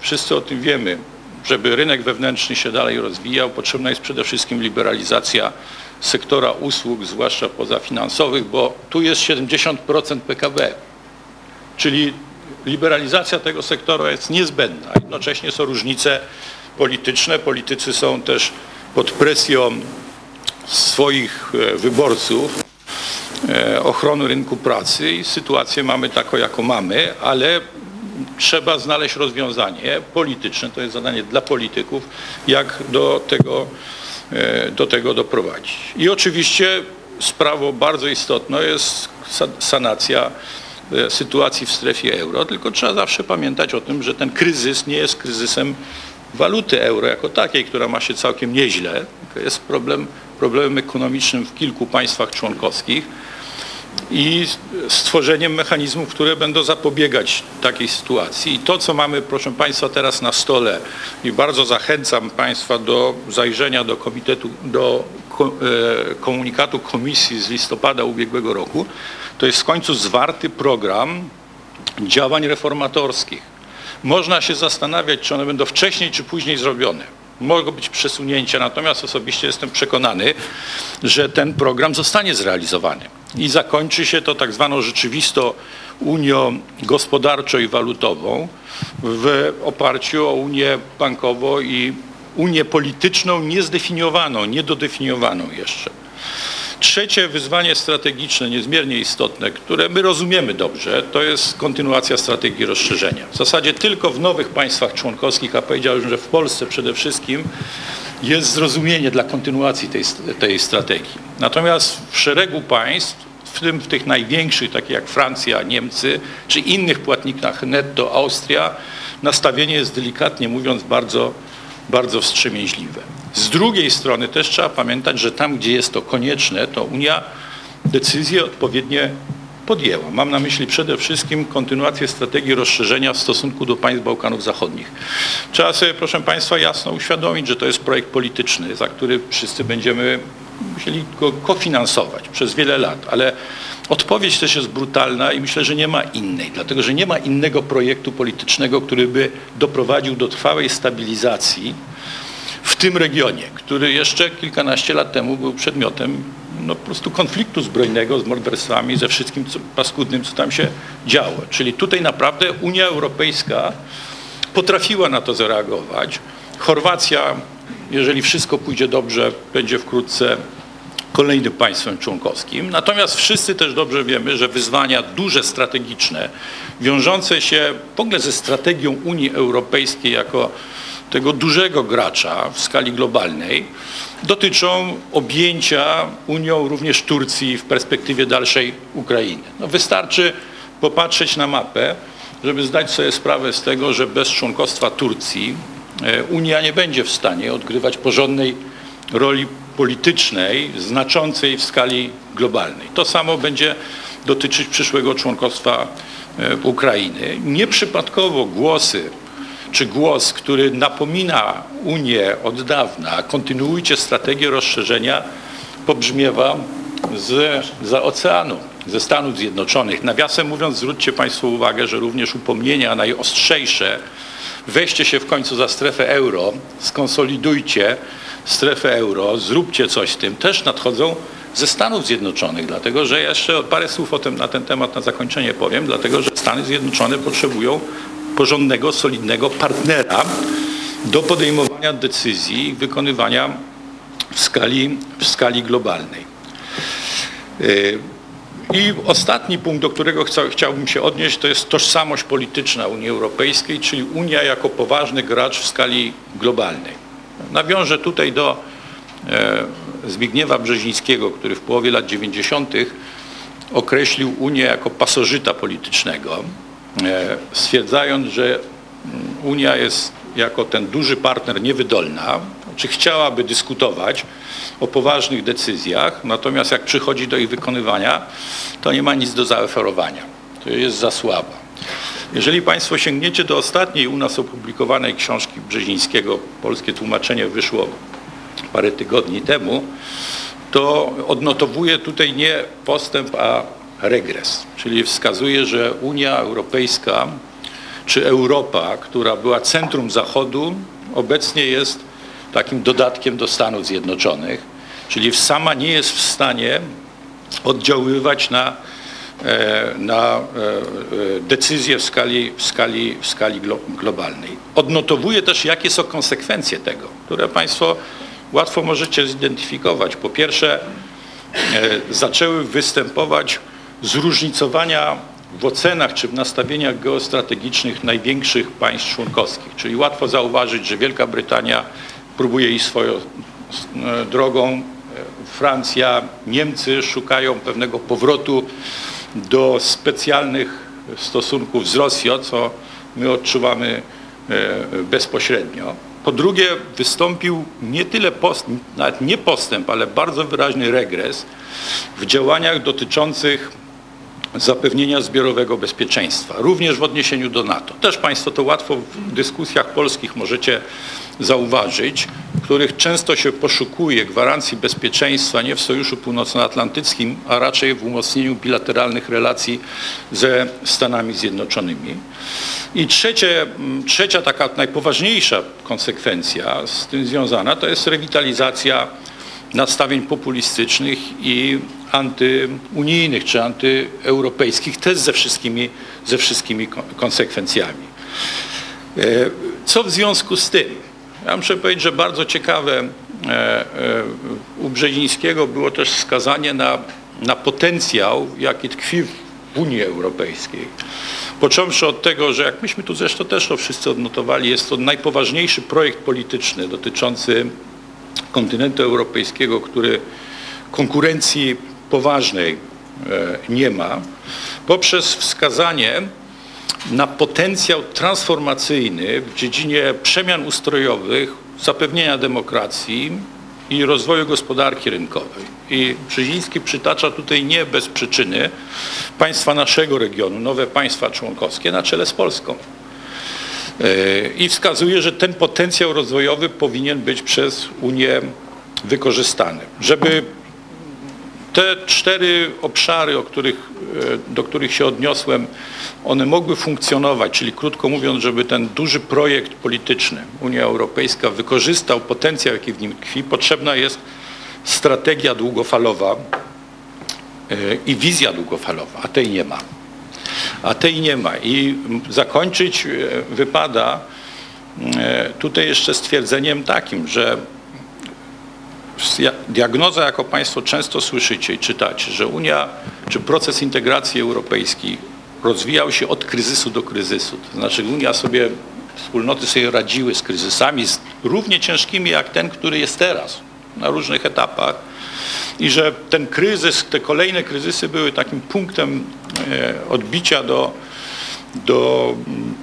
E: wszyscy o tym wiemy. Żeby rynek wewnętrzny się dalej rozwijał, potrzebna jest przede wszystkim liberalizacja sektora usług, zwłaszcza pozafinansowych, bo tu jest 70% PKB. Czyli liberalizacja tego sektora jest niezbędna. Jednocześnie są różnice polityczne. Politycy są też pod presją swoich wyborców ochrony rynku pracy i sytuację mamy taką, jaką mamy, ale trzeba znaleźć rozwiązanie polityczne, to jest zadanie dla polityków, jak do tego, do tego doprowadzić. I oczywiście sprawą bardzo istotną jest sanacja sytuacji w strefie euro, tylko trzeba zawsze pamiętać o tym, że ten kryzys nie jest kryzysem waluty euro jako takiej, która ma się całkiem nieźle, jest problem, problemem ekonomicznym w kilku państwach członkowskich i stworzeniem mechanizmów, które będą zapobiegać takiej sytuacji. I to, co mamy, proszę Państwa, teraz na stole i bardzo zachęcam Państwa do zajrzenia do komitetu, do komunikatu komisji z listopada ubiegłego roku, to jest w końcu zwarty program działań reformatorskich. Można się zastanawiać, czy one będą wcześniej czy później zrobione. Mogą być przesunięcia, natomiast osobiście jestem przekonany, że ten program zostanie zrealizowany i zakończy się to tak zwaną rzeczywistą Unią gospodarczą i walutową w oparciu o Unię bankową i Unię polityczną niezdefiniowaną, niedodefiniowaną jeszcze. Trzecie wyzwanie strategiczne, niezmiernie istotne, które my rozumiemy dobrze, to jest kontynuacja strategii rozszerzenia. W zasadzie tylko w nowych państwach członkowskich, a powiedziałbym, że w Polsce przede wszystkim, jest zrozumienie dla kontynuacji tej, tej strategii. Natomiast w szeregu państw w tym w tych największych, takich jak Francja, Niemcy, czy innych płatnikach netto, Austria, nastawienie jest delikatnie mówiąc bardzo, bardzo wstrzemięźliwe. Z drugiej strony też trzeba pamiętać, że tam, gdzie jest to konieczne, to Unia decyzje odpowiednie podjęła. Mam na myśli przede wszystkim kontynuację strategii rozszerzenia w stosunku do państw Bałkanów Zachodnich. Trzeba sobie, proszę Państwa, jasno uświadomić, że to jest projekt polityczny, za który wszyscy będziemy musieli go kofinansować przez wiele lat, ale odpowiedź też jest brutalna i myślę, że nie ma innej, dlatego że nie ma innego projektu politycznego, który by doprowadził do trwałej stabilizacji w tym regionie, który jeszcze kilkanaście lat temu był przedmiotem no, po prostu konfliktu zbrojnego z morderstwami, ze wszystkim co, paskudnym, co tam się działo. Czyli tutaj naprawdę Unia Europejska potrafiła na to zareagować. Chorwacja, jeżeli wszystko pójdzie dobrze, będzie wkrótce kolejnym państwem członkowskim. Natomiast wszyscy też dobrze wiemy, że wyzwania duże, strategiczne, wiążące się w ogóle ze strategią Unii Europejskiej jako tego dużego gracza w skali globalnej, dotyczą objęcia Unią również Turcji w perspektywie dalszej Ukrainy. No wystarczy popatrzeć na mapę, żeby zdać sobie sprawę z tego, że bez członkostwa Turcji e, Unia nie będzie w stanie odgrywać porządnej roli politycznej, znaczącej w skali globalnej. To samo będzie dotyczyć przyszłego członkostwa e, Ukrainy. Nieprzypadkowo głosy czy głos, który napomina Unię od dawna, kontynuujcie strategię rozszerzenia, pobrzmiewa z, za oceanu, ze Stanów Zjednoczonych. Nawiasem mówiąc, zwróćcie Państwo uwagę, że również upomnienia najostrzejsze, weźcie się w końcu za strefę euro, skonsolidujcie strefę euro, zróbcie coś z tym, też nadchodzą ze Stanów Zjednoczonych, dlatego że jeszcze parę słów o tym, na ten temat na zakończenie powiem, dlatego że Stany Zjednoczone potrzebują porządnego, solidnego partnera do podejmowania decyzji i wykonywania w skali, w skali globalnej. Yy, I ostatni punkt, do którego chciałbym się odnieść, to jest tożsamość polityczna Unii Europejskiej, czyli Unia jako poważny gracz w skali globalnej. Nawiążę tutaj do e, Zbigniewa Brzezińskiego, który w połowie lat 90. określił Unię jako pasożyta politycznego. E, stwierdzając, że mm, Unia jest jako ten duży partner niewydolna, czy chciałaby dyskutować o poważnych decyzjach, natomiast jak przychodzi do ich wykonywania, to nie ma nic do zaoferowania. To jest za słaba. Jeżeli Państwo sięgniecie do ostatniej u nas opublikowanej książki Brzezińskiego, polskie tłumaczenie wyszło parę tygodni temu, to odnotowuje tutaj nie postęp, a regres, czyli wskazuje, że Unia Europejska czy Europa, która była centrum Zachodu, obecnie jest takim dodatkiem do Stanów Zjednoczonych, czyli sama nie jest w stanie oddziaływać na, e, na e, decyzje w skali, w skali, w skali globalnej. Odnotowuje też, jakie są konsekwencje tego, które Państwo łatwo możecie zidentyfikować. Po pierwsze, e, zaczęły występować zróżnicowania w ocenach czy w nastawieniach geostrategicznych największych państw członkowskich. Czyli łatwo zauważyć, że Wielka Brytania próbuje iść swoją e, drogą, Francja, Niemcy szukają pewnego powrotu do specjalnych stosunków z Rosją, co my odczuwamy e, bezpośrednio. Po drugie, wystąpił nie tyle post, nawet nie postęp, ale bardzo wyraźny regres w działaniach dotyczących zapewnienia zbiorowego bezpieczeństwa, również w odniesieniu do NATO. Też Państwo to łatwo w dyskusjach polskich możecie zauważyć, w których często się poszukuje gwarancji bezpieczeństwa nie w Sojuszu Północnoatlantyckim, a raczej w umocnieniu bilateralnych relacji ze Stanami Zjednoczonymi. I trzecie, trzecia taka najpoważniejsza konsekwencja z tym związana to jest rewitalizacja nastawień populistycznych i antyunijnych czy antyeuropejskich, też ze wszystkimi, ze wszystkimi konsekwencjami. E, co w związku z tym? Ja muszę powiedzieć, że bardzo ciekawe e, e, u Brzezińskiego było też wskazanie na, na potencjał, jaki tkwi w Unii Europejskiej. Począwszy od tego, że jak myśmy tu zresztą też to wszyscy odnotowali, jest to najpoważniejszy projekt polityczny dotyczący kontynentu europejskiego, który konkurencji poważnej nie ma, poprzez wskazanie na potencjał transformacyjny w dziedzinie przemian ustrojowych, zapewnienia demokracji i rozwoju gospodarki rynkowej. I Brzeziński przytacza tutaj nie bez przyczyny państwa naszego regionu, nowe państwa członkowskie na czele z Polską. E, I wskazuje, że ten potencjał rozwojowy powinien być przez Unię wykorzystany. Żeby te cztery obszary, których, e, do których się odniosłem, one mogły funkcjonować, czyli krótko mówiąc, żeby ten duży projekt polityczny Unia Europejska wykorzystał potencjał, jaki w nim tkwi, potrzebna jest strategia długofalowa e, i wizja długofalowa, a tej nie ma. A tej nie ma. I zakończyć e, wypada tutaj jeszcze stwierdzeniem takim, że diagnoza, jako Państwo często słyszycie i czytacie, że Unia czy proces integracji europejskiej rozwijał się od kryzysu do kryzysu. To znaczy Unia sobie, wspólnoty sobie radziły z kryzysami równie ciężkimi jak ten, który jest teraz na różnych etapach i że ten kryzys, te kolejne kryzysy były takim punktem e, odbicia do, do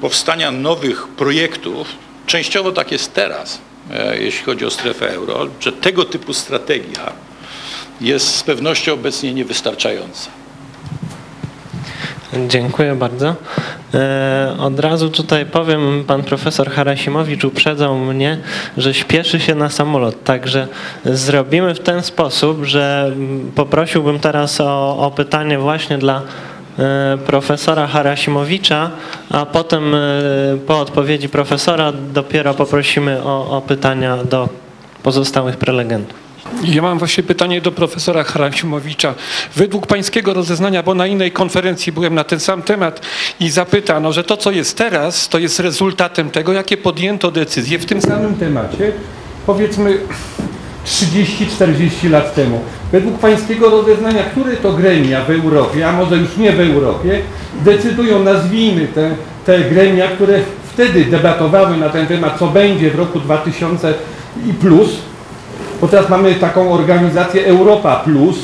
E: powstania nowych projektów. Częściowo tak jest teraz. E, jeśli chodzi o strefę euro, że tego typu strategia jest z pewnością obecnie niewystarczająca.
A: Dziękuję bardzo. E, od razu tutaj powiem, pan profesor Harasimowicz uprzedzał mnie, że śpieszy się na samolot, także zrobimy w ten sposób, że poprosiłbym teraz o, o pytanie właśnie dla E, profesora Harasimowicza, a potem e, po odpowiedzi profesora dopiero poprosimy o, o pytania do pozostałych prelegentów.
F: Ja mam właśnie pytanie do profesora Harasimowicza. Według pańskiego rozeznania, bo na innej konferencji byłem na ten sam temat i zapytano, że to, co jest teraz, to jest rezultatem tego, jakie podjęto decyzje w tym samym temacie, powiedzmy 30-40 lat temu. Według pańskiego rozeznania, które to gremia w Europie, a może już nie w Europie, decydują, nazwijmy te, te gremia, które wtedy debatowały na ten temat, co będzie w roku 2000 i plus, bo teraz mamy taką organizację Europa Plus,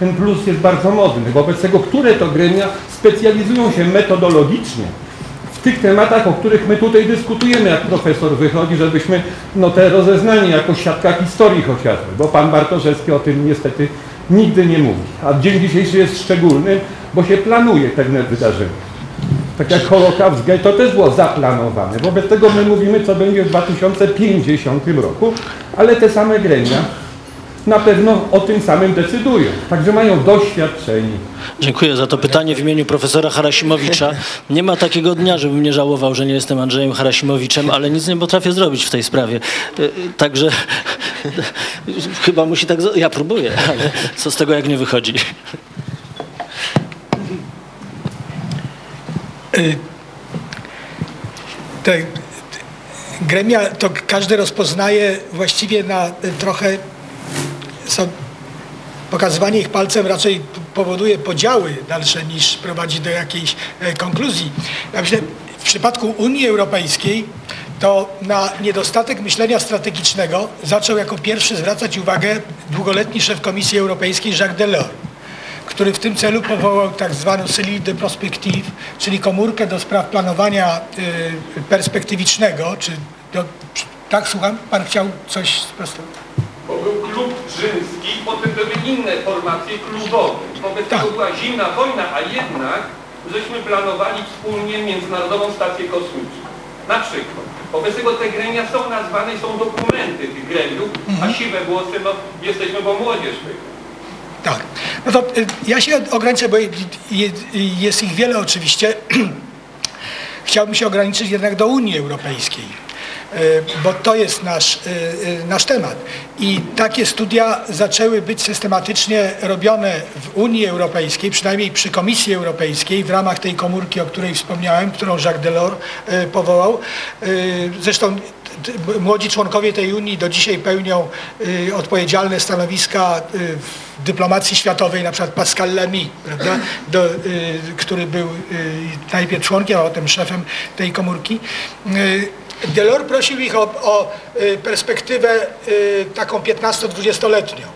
F: ten plus jest bardzo modny. Wobec tego, które to gremia specjalizują się metodologicznie tych tematach, o których my tutaj dyskutujemy, jak profesor wychodzi, żebyśmy no, te rozeznanie jako siatka historii chociażby, bo pan Bartoszewski o tym niestety nigdy nie mówi. A dzień dzisiejszy jest szczególny, bo się planuje pewne wydarzenia. Tak jak Holokaust gay, to też było zaplanowane. Wobec tego my mówimy, co będzie w 2050 roku, ale te same gremia na pewno o tym samym decydują. Także mają doświadczenie.
D: Dziękuję za to pytanie w imieniu profesora Harasimowicza. Nie ma takiego dnia, żebym nie żałował, że nie jestem Andrzejem Harasimowiczem, ale nic nie potrafię zrobić w tej sprawie. Y, także (laughs) chyba musi tak... Ja próbuję, ale co z tego, jak nie wychodzi?
B: Te gremia to każdy rozpoznaje właściwie na trochę są, pokazywanie ich palcem raczej powoduje podziały dalsze niż prowadzi do jakiejś e, konkluzji. Ja myślę, w przypadku Unii Europejskiej to na niedostatek myślenia strategicznego zaczął jako pierwszy zwracać uwagę długoletni szef Komisji Europejskiej Jacques Delors, który w tym celu powołał tak zwaną cellule de prospective, czyli komórkę do spraw planowania y, perspektywicznego, czy do, tak słucham, pan chciał coś sprostować?
F: bo był klub rzymski, potem były inne formacje klubowe. Wobec
B: tak.
F: tego była zimna wojna, a jednak żeśmy planowali wspólnie Międzynarodową Stację Kosmiczną. Na przykład. Wobec tego te gremia są nazwane są dokumenty tych gremiów, mhm. a siwe włosy, no jesteśmy po młodzież
B: Tak. No to y, ja się ograniczę, bo jest ich wiele oczywiście. (clears throat) Chciałbym się ograniczyć jednak do Unii Europejskiej. E, bo to jest nasz, e, nasz temat. I takie studia zaczęły być systematycznie robione w Unii Europejskiej, przynajmniej przy Komisji Europejskiej, w ramach tej komórki, o której wspomniałem, którą Jacques Delors powołał. Zresztą młodzi członkowie tej Unii do dzisiaj pełnią odpowiedzialne stanowiska w dyplomacji światowej, na przykład Pascal Lamy, prawda, do, który był najpierw członkiem, a potem szefem tej komórki. Delors prosił ich o, o y, perspektywę y, taką 15-20-letnią.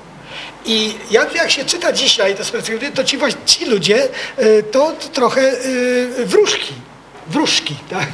B: I jak, jak się czyta dzisiaj z perspektywy, to ci, ci ludzie y, to, trochę y, wróżki. Wróżki, tak?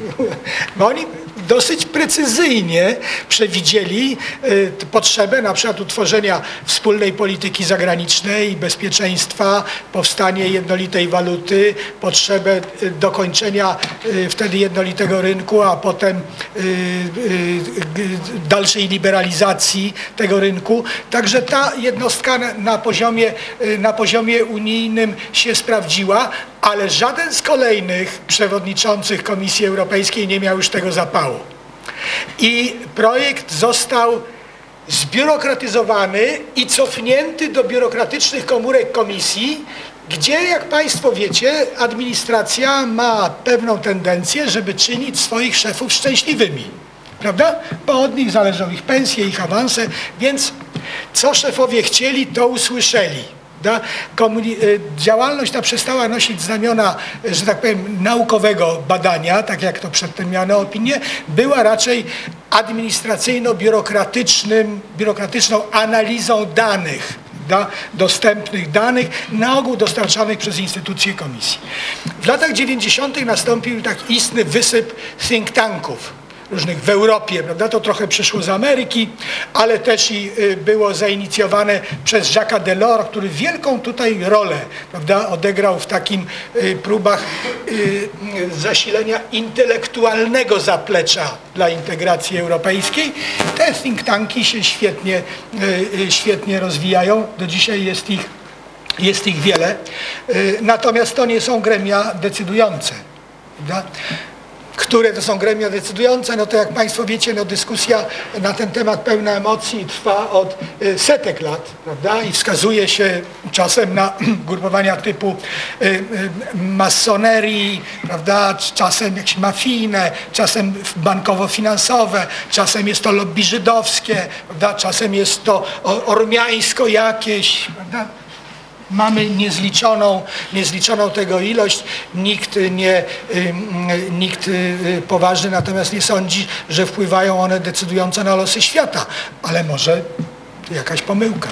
B: Bo oni dosyć precyzyjnie przewidzieli y, potrzebę na przykład utworzenia wspólnej polityki zagranicznej, bezpieczeństwa, powstanie jednolitej waluty, potrzebę y, dokończenia y, wtedy jednolitego rynku, a potem y, y, g- dalszej liberalizacji tego rynku. Także ta jednostka na, na, poziomie, y, na poziomie unijnym się sprawdziła, ale żaden z kolejnych przewodniczących Komisji Europejskiej nie miał już tego zapału. I projekt został zbiurokratyzowany i cofnięty do biurokratycznych komórek komisji, gdzie, jak Państwo wiecie, administracja ma pewną tendencję, żeby czynić swoich szefów szczęśliwymi. Prawda? Bo od nich zależą ich pensje, ich awanse, więc co szefowie chcieli, to usłyszeli. Da? Komuni- y, działalność ta przestała nosić znamiona, y, że tak powiem, naukowego badania, tak jak to przedtem miano opinię, była raczej administracyjno-biurokratycznym, biurokratyczną analizą danych, da? dostępnych danych, na ogół dostarczanych przez instytucje komisji. W latach 90. nastąpił tak istny wysyp think tanków różnych w Europie, prawda? To trochę przyszło z Ameryki, ale też i y, było zainicjowane przez Jacques'a Delors, który wielką tutaj rolę, prawda, odegrał w takim y, próbach y, zasilenia intelektualnego zaplecza dla integracji europejskiej. Te think tanki się świetnie, świetnie rozwijają. Do dzisiaj jest ich jest ich wiele, natomiast to nie są gremia decydujące. Prawda? Które to są gremia decydujące, no to jak Państwo wiecie, no dyskusja na ten temat pełna emocji trwa od y, setek lat, prawda? I wskazuje się czasem na (clears throat) grupowania typu y, y, masonerii, prawda? Czasem jakieś mafijne, czasem bankowo-finansowe, czasem jest to lobby żydowskie, prawda? Czasem jest to ormiańsko jakieś, prawda? Mamy niezliczoną, niezliczoną tego ilość. Nikt, nie, nikt y, poważny natomiast nie sądzi, że wpływają one decydująco na losy świata. Ale może jakaś pomyłka.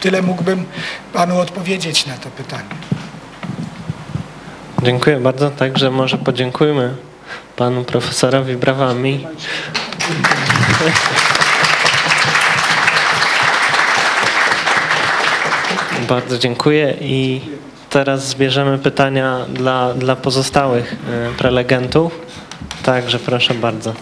B: Tyle mógłbym panu odpowiedzieć na to pytanie.
A: Dziękuję bardzo. Także może podziękujmy panu profesorowi brawami. Bardzo dziękuję i teraz zbierzemy pytania dla, dla pozostałych e, prelegentów. Także proszę bardzo.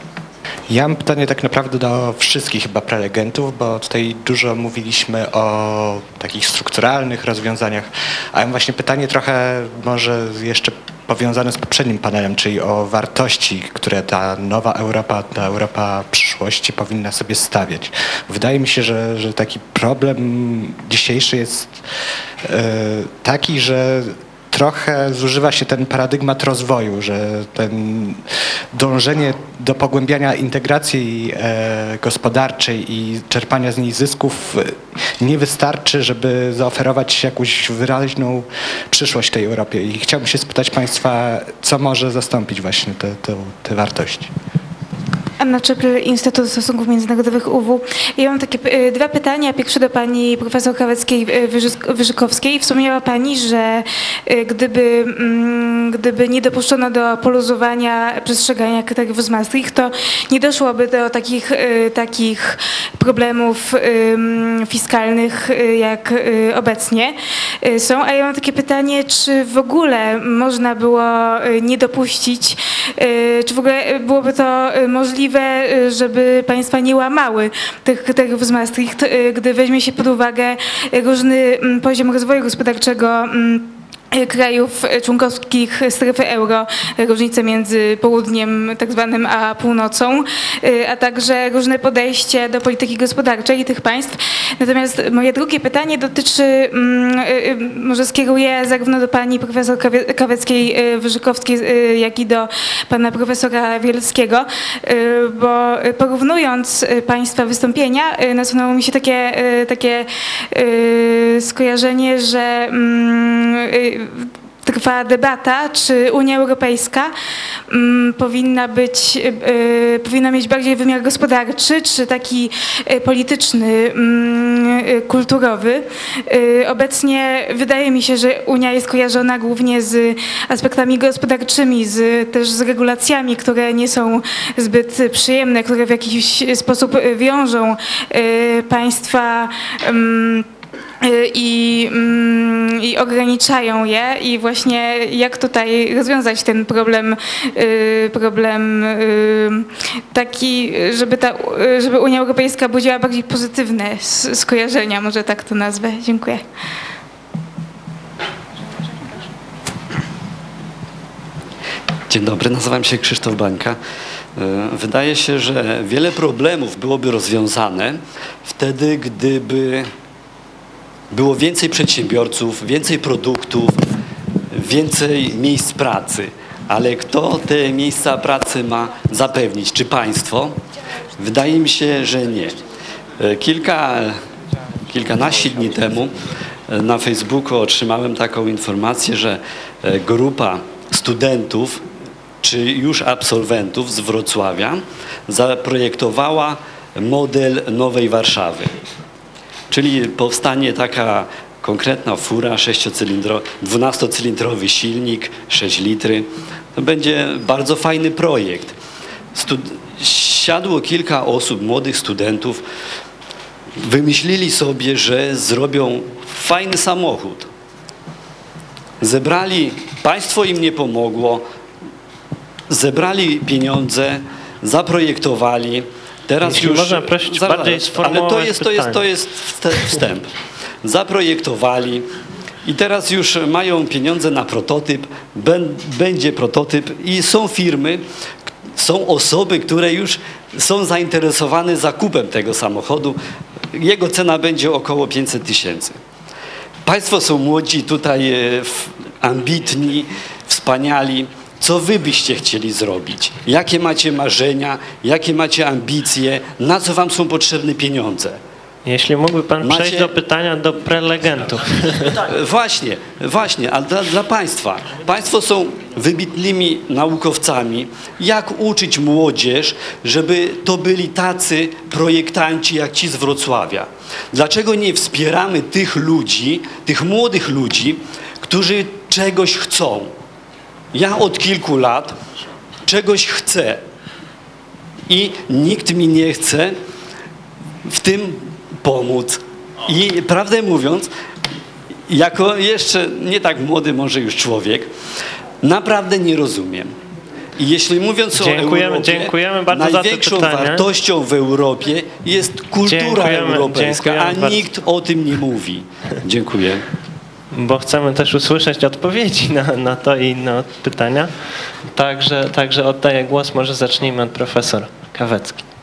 G: Ja mam pytanie tak naprawdę do wszystkich chyba prelegentów, bo tutaj dużo mówiliśmy o takich strukturalnych rozwiązaniach, a ja mam właśnie pytanie trochę może jeszcze powiązane z poprzednim panelem, czyli o wartości, które ta nowa Europa, ta Europa przyszłości powinna sobie stawiać. Wydaje mi się, że, że taki problem dzisiejszy jest e, taki, że trochę zużywa się ten paradygmat rozwoju, że ten dążenie do pogłębiania integracji e, gospodarczej i czerpania z niej zysków e, nie wystarczy, żeby zaoferować jakąś wyraźną przyszłość tej Europie. I chciałbym się spytać Państwa, co może zastąpić właśnie te, te, te wartości.
H: Anna Czepel, Instytut Stosunków Międzynarodowych UW. Ja mam takie e, dwa pytania. Pierwsze do pani profesor Kaweckiej-Wyżykowskiej. Wspomniała pani, że e, gdyby, mm, gdyby nie dopuszczono do poluzowania przestrzegania kryteriów z Maastricht, to nie doszłoby do takich, takich problemów em, fiskalnych, jak obecnie są. A ja mam takie pytanie, czy w ogóle można było nie dopuścić, czy w ogóle byłoby to e, możliwe, e, żeby państwa nie łamały tych kryteriów z Maastricht, e, gdy weźmie się pod uwagę różny mm, poziom rozwoju gospodarczego mm, krajów członkowskich strefy euro, różnice między południem tak zwanym a północą, y, a także różne podejście do polityki gospodarczej tych państw. Natomiast moje drugie pytanie dotyczy, mm, y, y, może skieruję zarówno do pani profesor Kaweckiej-Wyżykowskiej, jak i do pana profesora Wielskiego, bo porównując państwa wystąpienia, nasunęło mi się takie, takie skojarzenie, że mm, trwa debata, czy Unia Europejska mm, powinna być, y, powinna mieć bardziej wymiar gospodarczy, czy taki y, polityczny, mm, kulturowy. Obecnie wydaje mi się, że Unia jest kojarzona głównie z aspektami gospodarczymi, z, też z regulacjami, które nie są zbyt przyjemne, które w jakiś sposób wiążą państwa mm, i, mm, i ograniczają je i właśnie jak tutaj rozwiązać ten problem, y, problem y, taki, żeby, ta, y, żeby Unia Europejska budziła bardziej pozytywne skojarzenia, może tak to nazwę. Dziękuję.
I: Dzień dobry, nazywam się Krzysztof Bańka. Wydaje się, że wiele problemów byłoby rozwiązane wtedy, gdyby było więcej przedsiębiorców, więcej produktów, więcej miejsc pracy. Ale kto te miejsca pracy ma zapewnić? Czy państwo? Wydaje mi się, że nie. E, Kilka, kilkanaście dni temu e, na Facebooku otrzymałem taką informację, że e, grupa studentów czy już absolwentów z Wrocławia zaprojektowała model Nowej Warszawy. Czyli powstanie taka konkretna fura, 6-cylindro, 12-cylindrowy silnik, 6 litry. To będzie bardzo fajny projekt. Stud siadło kilka osób, młodych studentów, wymyślili sobie, że zrobią fajny samochód. Zebrali, państwo im nie pomogło, zebrali pieniądze, zaprojektowali. Teraz
A: Jeśli
I: już
A: można prosić
I: Zaraz,
A: bardziej
I: ale to
A: sformułować
I: jest, to jest, to jest wstęp. Zaprojektowali i teraz już mają pieniądze na prototyp, Bę- będzie prototyp i są firmy, są osoby, które już są zainteresowane zakupem tego samochodu. Jego cena będzie około 500 tysięcy. Państwo są młodzi, tutaj e, ambitni, wspaniali. Co wy byście chcieli zrobić? Jakie macie marzenia? Jakie macie ambicje? Na co wam są potrzebne pieniądze?
A: Jeśli mógłby pan
I: Macie-
A: przejść do pytania do prelegentów.
I: E, (laughs) Właśnie, właśnie, ale dla, dla Państwa. Państwo są wybitnymi naukowcami. Jak uczyć młodzież, żeby to byli tacy projektanci jak ci z Wrocławia? Dlaczego nie wspieramy tych ludzi, tych młodych ludzi, którzy czegoś chcą? Ja od kilku lat czegoś chcę i nikt mi nie chce w tym pomóc. I prawdę mówiąc, jako jeszcze nie tak młody może już człowiek, naprawdę nie rozumiem. I jeśli mówiąc
A: Dziękujemy-
I: o Europie,
A: dziękujemy bardzo za
I: największą
A: pytanie.
I: wartością w Europie jest kultura
A: Dziękujemy-
I: europejska, a
A: dziękujemy bardzo.
I: nikt o tym nie mówi. Dziękuję.
A: Bo chcemy też usłyszeć odpowiedzi na, na to i inne pytania. Także, także oddaję głos, może zacznijmy od profesor Kawecki.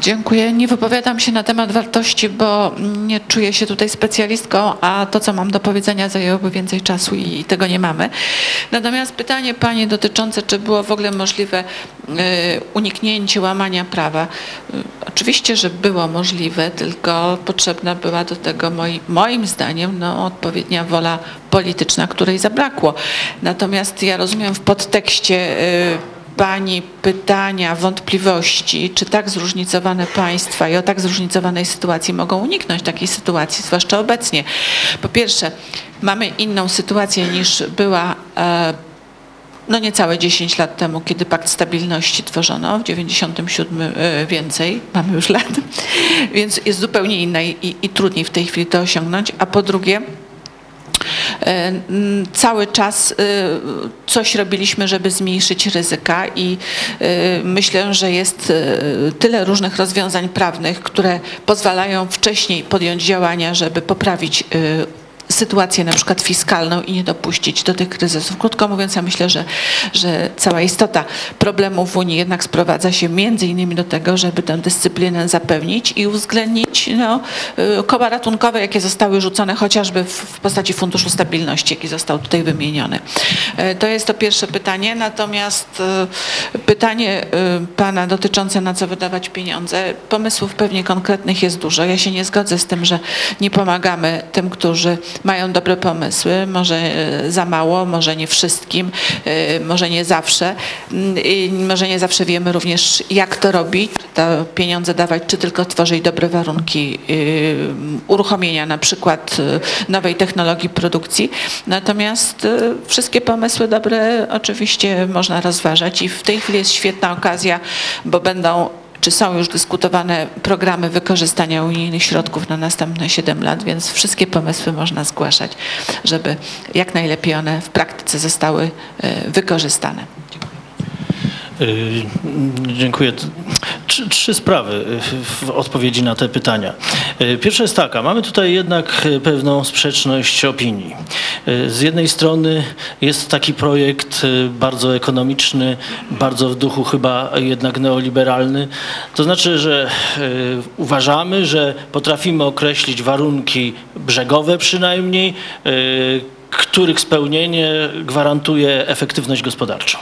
C: Dziękuję. Nie wypowiadam się na temat wartości, bo nie czuję się tutaj specjalistką, a to, co mam do powiedzenia, zajęłoby więcej czasu i tego nie mamy. Natomiast pytanie Pani dotyczące, czy było w ogóle możliwe y, uniknięcie łamania prawa. Y, Oczywiście, że było możliwe, tylko potrzebna była do tego moi, moim zdaniem no, odpowiednia wola polityczna, której zabrakło. Natomiast ja rozumiem w podtekście y, Pani pytania, wątpliwości, czy tak zróżnicowane państwa i o tak zróżnicowanej sytuacji mogą uniknąć takiej sytuacji, zwłaszcza obecnie. Po pierwsze, mamy inną sytuację niż była e, no niecałe 10 lat temu, kiedy Pakt Stabilności tworzono, w 97 e, więcej, mamy już lat, więc jest zupełnie inna i, i, i trudniej w tej chwili to osiągnąć. A po drugie, Cały czas e, coś robiliśmy, żeby zmniejszyć ryzyka i e, myślę, że jest e, tyle różnych rozwiązań prawnych, które pozwalają wcześniej podjąć działania, żeby poprawić e, sytuację na przykład fiskalną i nie dopuścić do tych kryzysów. Krótko mówiąc, ja myślę, że, że cała istota problemu w Unii jednak sprowadza się między innymi do tego, żeby tę dyscyplinę zapewnić i uwzględnić no, y, koła ratunkowe, jakie zostały rzucone chociażby w, postaci Funduszu Stabilności, jaki został tutaj wymieniony. E, To jest to pierwsze pytanie. Natomiast y, pytanie y, pana dotyczące na co wydawać pieniądze, pomysłów pewnie konkretnych jest dużo. Ja się nie zgodzę z tym, że nie pomagamy tym, którzy mają dobre pomysły, może e, za mało, może nie wszystkim, e, może nie zawsze. Mm, i Może nie zawsze wiemy również, jak to robić, te pieniądze dawać, czy tylko tworzyć dobre warunki y, uruchomienia na przykład y, nowej technologii produkcji. Natomiast wszystkie pomysły dobre oczywiście można rozważać i w tej chwili jest świetna okazja, bo będą czy są już dyskutowane programy wykorzystania unijnych środków na następne 7 lat, więc wszystkie pomysły można zgłaszać, żeby jak najlepiej one w praktyce zostały y, wykorzystane.
D: Y, Dziękuję. Trzy, trzy sprawy w- odpowiedzi na te pytania. Y, Pierwsza jest taka, mamy tutaj jednak pewną sprzeczność opinii. Y, Z jednej strony jest taki projekt bardzo ekonomiczny, bardzo w duchu chyba jednak neoliberalny. To znaczy, że uważamy, że potrafimy określić warunki brzegowe przynajmniej, których spełnienie gwarantuje efektywność gospodarczą.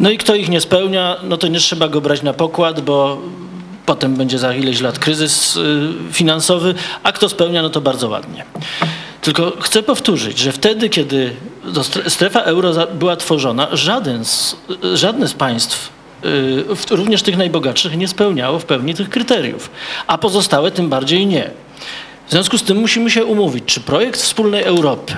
D: No i kto ich nie spełnia, no to nie trzeba go brać na pokład, bo potem będzie za ileś lat kryzys y, finansowy, a kto spełnia, no to bardzo ładnie. Tylko chcę powtórzyć, że wtedy, kiedy strefa euro była tworzona, żaden z, żadne z państw, y, również tych najbogatszych, nie spełniało w pełni tych kryteriów, a pozostałe tym bardziej nie. W związku z tym musimy się umówić, czy projekt wspólnej Europy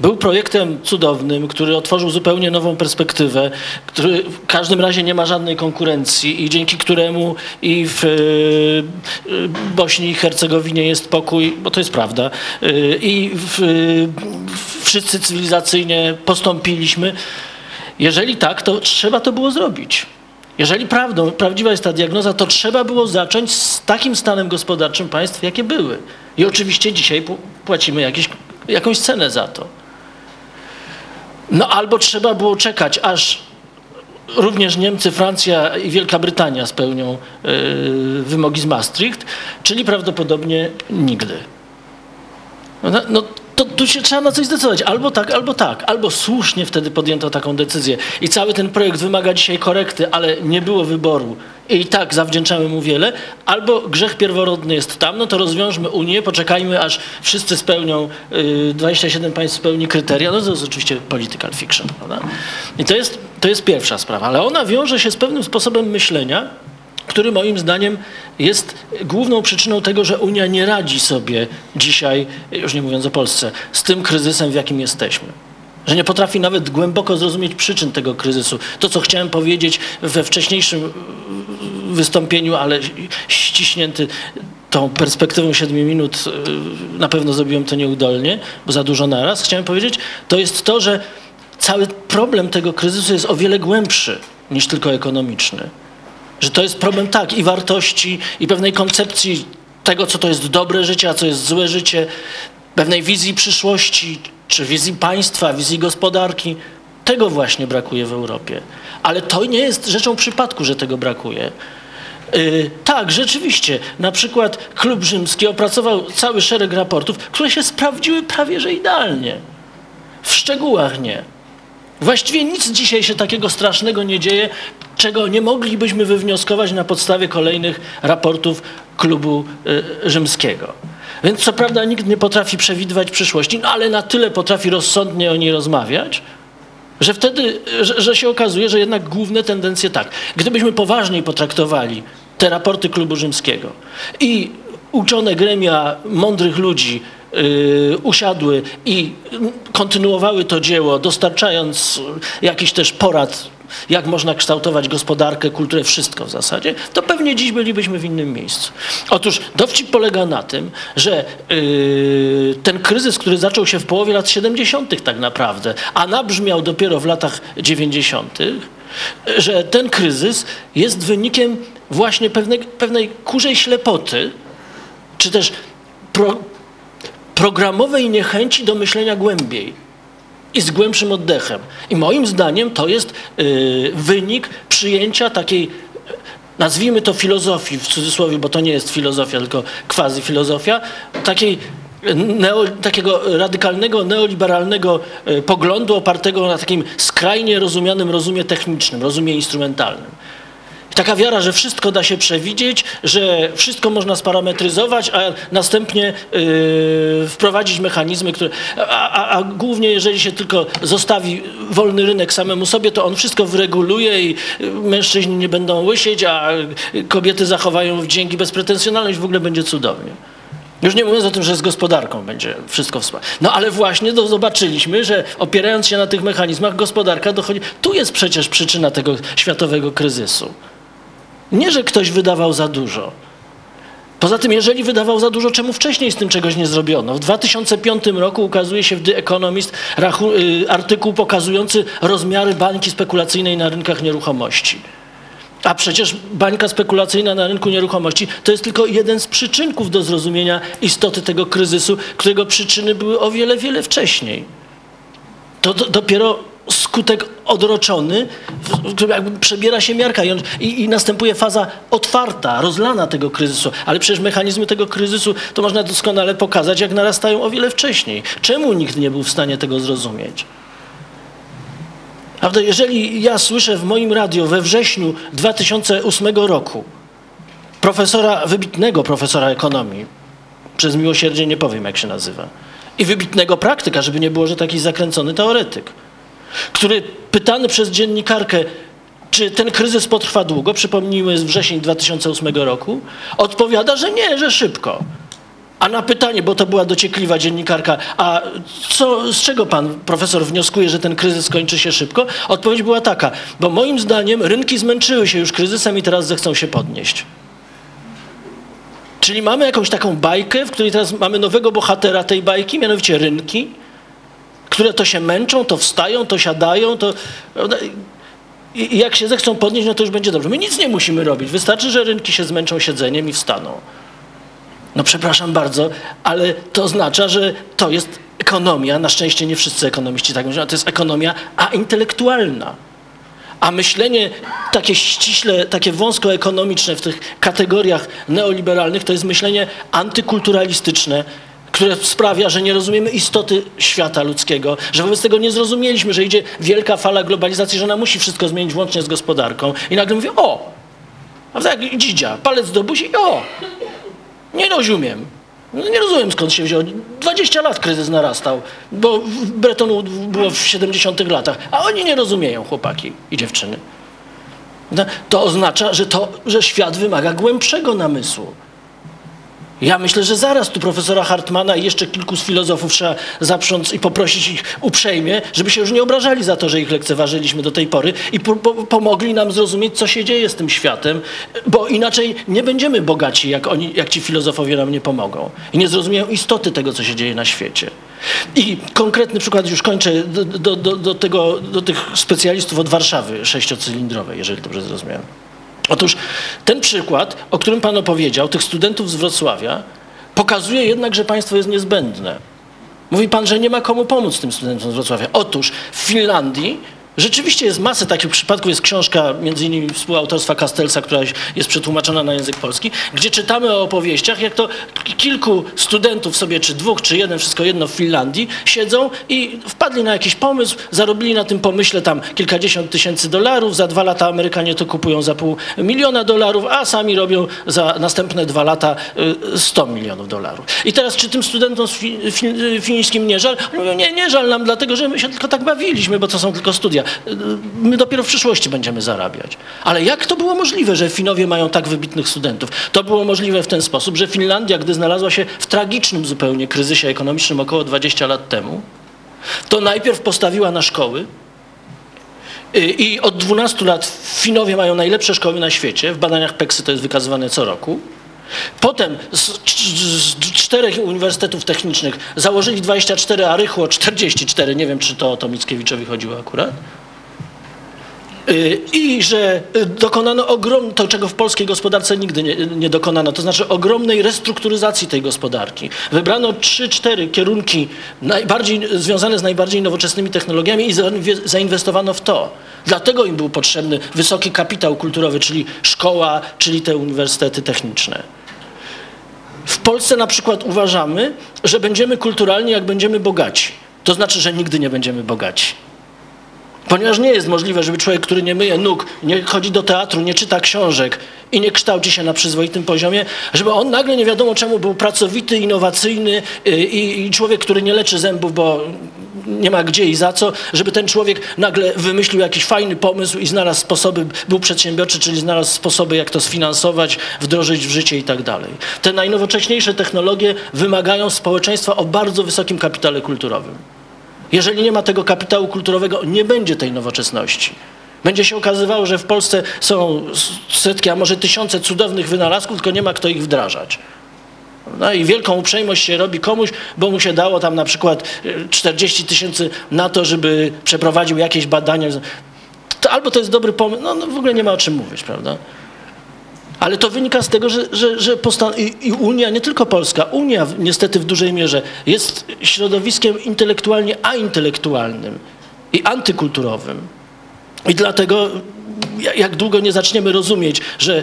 D: był projektem cudownym, który otworzył zupełnie nową perspektywę, który w każdym razie nie ma żadnej konkurencji i dzięki któremu i w y, y, Bośni i Hercegowinie jest pokój, bo to jest prawda, y, i w, wszyscy cywilizacyjnie postąpiliśmy. Jeżeli tak, to trzeba to było zrobić. Jeżeli prawdą, prawdziwa jest ta diagnoza, to trzeba było zacząć z takim stanem gospodarczym państw, jakie były. I oczywiście dzisiaj płacimy jakieś, jakąś cenę za to. No albo trzeba było czekać, aż również Niemcy, Francja i Wielka Brytania spełnią y, wymogi z Maastricht, czyli prawdopodobnie nigdy. No, no to tu się trzeba na coś zdecydować. Albo tak, albo tak. Albo słusznie wtedy podjęto taką decyzję. I cały ten projekt wymaga dzisiaj korekty, ale nie było wyboru. I tak zawdzięczamy mu wiele. Albo grzech pierworodny jest tam, no to rozwiążmy Unię, poczekajmy aż wszyscy spełnią, y, 27 państw spełni kryteria. No to jest oczywiście political fiction, prawda? I to jest, to jest pierwsza sprawa. Ale ona wiąże się z pewnym sposobem myślenia, który moim zdaniem jest główną przyczyną tego, że Unia nie radzi sobie dzisiaj, już nie mówiąc o Polsce, z tym kryzysem, w jakim jesteśmy. Że nie potrafi nawet głęboko zrozumieć przyczyn tego kryzysu. To, co chciałem powiedzieć we wcześniejszym wystąpieniu, ale ściśnięty tą perspektywą 7 minut, y, na pewno zrobiłem to nieudolnie, bo za dużo naraz. Chciałem powiedzieć, to jest to, że cały problem tego kryzysu jest o wiele głębszy niż tylko ekonomiczny. Że to jest problem tak i wartości, i pewnej koncepcji tego, co to jest dobre życie, a co jest złe życie, pewnej wizji przyszłości, czy wizji państwa, wizji gospodarki. Tego właśnie brakuje w Europie. Ale to nie jest rzeczą przypadku, że tego brakuje. Yy, tak, rzeczywiście. Na przykład Klub Rzymski opracował cały szereg raportów, które się sprawdziły prawie że idealnie. W szczegółach nie. Właściwie nic dzisiaj się takiego strasznego nie dzieje, czego nie moglibyśmy wywnioskować na podstawie kolejnych raportów klubu y, rzymskiego. Więc co prawda nikt nie potrafi przewidywać przyszłości, no ale na tyle potrafi rozsądnie o niej rozmawiać, że wtedy, że, że się okazuje, że jednak główne tendencje tak. Gdybyśmy poważniej potraktowali te raporty klubu rzymskiego i uczone gremia mądrych ludzi usiadły i kontynuowały to dzieło, dostarczając jakiś też porad, jak można kształtować gospodarkę, kulturę, wszystko w zasadzie, to pewnie dziś bylibyśmy w innym miejscu. Otóż dowcip polega na tym, że yy, ten kryzys, który zaczął się w połowie lat 70. tak naprawdę, a nabrzmiał dopiero w latach 90., że ten kryzys jest wynikiem właśnie pewnej, pewnej kurzej ślepoty, czy też pro, programowej niechęci do myślenia głębiej i z głębszym oddechem. I moim zdaniem to jest y, wynik przyjęcia takiej, nazwijmy to filozofii w cudzysłowie, bo to nie jest filozofia, tylko quasi filozofia, takiej neo, takiego radykalnego, neoliberalnego y, poglądu opartego na takim skrajnie rozumianym rozumie technicznym, rozumie instrumentalnym. Taka wiara, że wszystko da się przewidzieć, że wszystko można sparametryzować, a następnie yy, wprowadzić mechanizmy, które. A, a, a głównie, jeżeli się tylko zostawi wolny rynek samemu sobie, to on wszystko wyreguluje i y, mężczyźni nie będą łysieć, a kobiety zachowają wdzięki bezpretensjonalność, w ogóle będzie cudownie. Już nie mówiąc o tym, że z gospodarką będzie wszystko wspaniale. No ale właśnie to zobaczyliśmy, że opierając się na tych mechanizmach, gospodarka dochodzi. Tu jest przecież przyczyna tego światowego kryzysu. Nie, że ktoś wydawał za dużo. Poza tym, jeżeli wydawał za dużo, czemu wcześniej z tym czegoś nie zrobiono? W 2005 roku ukazuje się w The Economist y, artykuł pokazujący rozmiary bańki spekulacyjnej na rynkach nieruchomości. A przecież bańka spekulacyjna na rynku nieruchomości to jest tylko jeden z przyczynków do zrozumienia istoty tego kryzysu, którego przyczyny były o wiele, wiele wcześniej. To do, dopiero skutek odroczony, jakby przebiera się miarka i, on, i, i następuje faza otwarta, rozlana tego kryzysu. Ale przecież mechanizmy tego kryzysu to można doskonale pokazać, jak narastają o wiele wcześniej. Czemu nikt nie był w stanie tego zrozumieć? Prawda? Jeżeli ja słyszę w moim radio we wrześniu 2008 roku profesora, wybitnego profesora ekonomii, przez miłosierdzie nie powiem jak się nazywa, i wybitnego praktyka, żeby nie było, że taki zakręcony teoretyk, który pytany przez dziennikarkę, czy ten kryzys potrwa długo, przypomnijmy, jest wrzesień 2008 roku, odpowiada, że nie, że szybko. A na pytanie, bo to była dociekliwa dziennikarka, a co, z czego pan profesor wnioskuje, że ten kryzys skończy się szybko? Odpowiedź była taka, bo moim zdaniem rynki zmęczyły się już kryzysem i teraz zechcą się podnieść. Czyli mamy jakąś taką bajkę, w której teraz mamy nowego bohatera tej bajki, mianowicie rynki, które to się męczą, to wstają, to siadają, to... I jak się zechcą podnieść, no to już będzie dobrze. My nic nie musimy robić. Wystarczy, że rynki się zmęczą siedzeniem i wstaną. No przepraszam bardzo, ale to oznacza, że to jest ekonomia, na szczęście nie wszyscy ekonomiści tak myślą, ale to jest ekonomia aintelektualna. A myślenie takie ściśle, takie wąsko ekonomiczne w tych kategoriach neoliberalnych to jest myślenie antykulturalistyczne, które sprawia, że nie rozumiemy istoty świata ludzkiego, że wobec tego nie zrozumieliśmy, że idzie wielka fala globalizacji, że ona musi wszystko zmienić włącznie z gospodarką. I nagle mówię, o, a tak dzidzia, palec do buzi o, nie rozumiem. No nie rozumiem skąd się wziął. 20 lat kryzys narastał, bo Bretonu było w 70 latach, a oni nie rozumieją, chłopaki i dziewczyny. No, To oznacza, że, to, że świat wymaga głębszego namysłu. Ja myślę, że zaraz tu profesora Hartmana i jeszcze kilku z filozofów trzeba zaprząc i poprosić ich uprzejmie, żeby się już nie obrażali za to, że ich lekceważyliśmy do tej pory i po, po, pomogli nam zrozumieć, co się dzieje z tym światem, bo inaczej nie będziemy bogaci, jak, oni, jak ci filozofowie nam nie pomogą. I nie zrozumieją istoty tego, co się dzieje na świecie. I konkretny przykład, już kończę, do, do, do, tego, do tych specjalistów od Warszawy sześciocylindrowej, jeżeli dobrze zrozumiałem. Otóż ten przykład, o którym Pan opowiedział, tych studentów z Wrocławia, pokazuje jednak, że państwo jest niezbędne. Mówi Pan, że nie ma komu pomóc tym studentom z Wrocławia. Otóż w Finlandii rzeczywiście jest masę takich przypadków. Jest książka między innymi współautorstwa Kastelsa, która jest przetłumaczona na język polski, gdzie czytamy o opowieściach, jak to kilku studentów sobie, czy dwóch, czy jeden, wszystko jedno w Finlandii, siedzą i wpadli na jakiś pomysł, zarobili na tym pomyśle tam kilkadziesiąt tysięcy dolarów, za dwa lata Amerykanie to kupują za pół miliona dolarów, a sami robią za następne dwa lata y, 100 milionów dolarów. I teraz czy tym studentom fi, fi, fińskim nie żal? Oni mówią, nie, nie żal nam, dlatego że my się tylko tak bawiliśmy, bo to są tylko studia. My dopiero w przyszłości będziemy zarabiać. Ale jak to było możliwe, że Finowie mają tak wybitnych studentów? To było możliwe w ten sposób, że Finlandia, gdy znalazła się w tragicznym zupełnie kryzysie ekonomicznym około 20 lat temu, to najpierw postawiła na szkoły, Y, I od 12 lat Finowie mają najlepsze szkoły na świecie. W badaniach PEXY to jest wykazywane co roku. Potem z, cz- z czterech uniwersytetów technicznych założyli 24, a Rychło 44. Nie wiem, czy to o to Mickiewiczowi chodziło akurat. Y, I że y, dokonano ogrom, to czego w polskiej gospodarce nigdy nie, nie dokonano, to znaczy ogromnej restrukturyzacji tej gospodarki. Wybrano trzy, cztery kierunki najbardziej związane z najbardziej nowoczesnymi technologiami i zainwe- zainwestowano w to. Dlatego im był potrzebny wysoki kapitał kulturowy, czyli szkoła, czyli te uniwersytety techniczne. W Polsce na przykład uważamy, że będziemy kulturalni, jak będziemy bogaci. To znaczy, że nigdy nie będziemy bogaci. Ponieważ nie jest możliwe, żeby człowiek, który nie myje nóg, nie chodzi do teatru, nie czyta książek i nie kształci się na przyzwoitym poziomie, żeby on nagle nie wiadomo czemu był pracowity, innowacyjny y, i, i człowiek, który nie leczy zębów, bo nie ma gdzie i za co, żeby ten człowiek nagle wymyślił jakiś fajny pomysł i znalazł sposoby, był przedsiębiorczy, czyli znalazł sposoby, jak to sfinansować, wdrożyć w życie i tak dalej. Te najnowocześniejsze technologie wymagają społeczeństwa o bardzo wysokim kapitale kulturowym. Jeżeli nie ma tego kapitału kulturowego, nie będzie tej nowoczesności. Będzie się okazywało, że w Polsce są setki, a może tysiące cudownych wynalazków, tylko nie ma kto ich wdrażać. No i wielką uprzejmość się robi komuś, bo mu się dało tam na przykład y, 40 tysięcy na to, żeby przeprowadził jakieś badania. To albo to jest dobry pomysł, no, no w ogóle nie ma o czym mówić, prawda? Ale to wynika z tego, że, że, że i, i Unia, nie tylko Polska, Unia niestety w dużej mierze jest środowiskiem intelektualnie aintelektualnym i antykulturowym. I dlatego jak długo nie zaczniemy rozumieć, że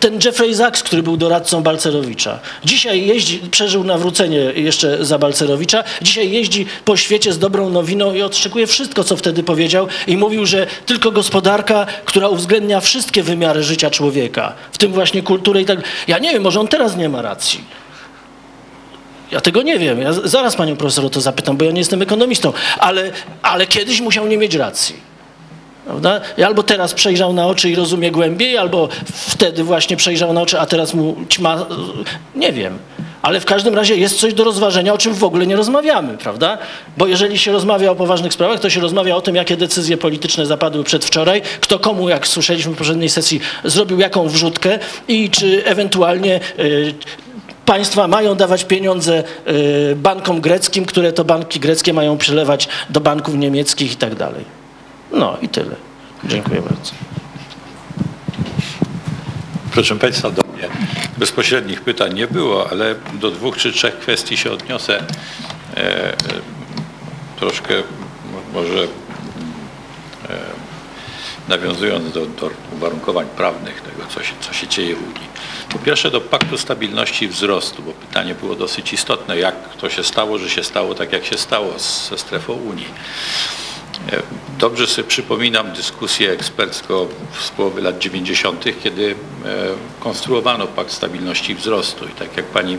D: ten Jeffrey Sachs, który był doradcą Balcerowicza, dzisiaj jeździ, przeżył nawrócenie jeszcze za Balcerowicza, dzisiaj jeździ po świecie z dobrą nowiną i odszczekuje wszystko, co wtedy powiedział i mówił, że tylko gospodarka, która uwzględnia wszystkie wymiary życia człowieka, w tym właśnie kulturę i tak. Ja nie wiem, może on teraz nie ma racji. Ja tego nie wiem. Ja zaraz panią profesor o to zapytam, bo ja nie jestem ekonomistą, ale, ale kiedyś musiał nie mieć racji. Prawda? Albo teraz przejrzał na oczy i rozumie głębiej, albo wtedy właśnie przejrzał na oczy, a teraz mu ćma. Nie wiem. Ale w każdym razie jest coś do rozważenia, o czym w ogóle nie rozmawiamy, prawda? Bo jeżeli się rozmawia o poważnych sprawach, to się rozmawia o tym, jakie decyzje polityczne zapadły przedwczoraj, kto komu, jak słyszeliśmy w poprzedniej sesji, zrobił jaką wrzutkę i czy ewentualnie y, państwa mają dawać pieniądze y, bankom greckim, które to banki greckie mają przelewać do banków niemieckich i tak dalej. No i tyle. Dziękuję bardzo.
E: Proszę Państwa, do mnie bezpośrednich pytań nie było, ale do dwóch czy trzech kwestii się odniosę. E, e, troszkę mo- może e, nawiązując do, do uwarunkowań prawnych tego, co się, co się dzieje w Unii. Po pierwsze do Paktu Stabilności i Wzrostu, bo pytanie było dosyć istotne, jak to się stało, że się stało tak, jak się stało ze strefą Unii. E, Dobrze sobie przypominam dyskusję ekspercką z połowy lat 90., kiedy e, konstruowano Pakt Stabilności i Wzrostu. I tak jak pani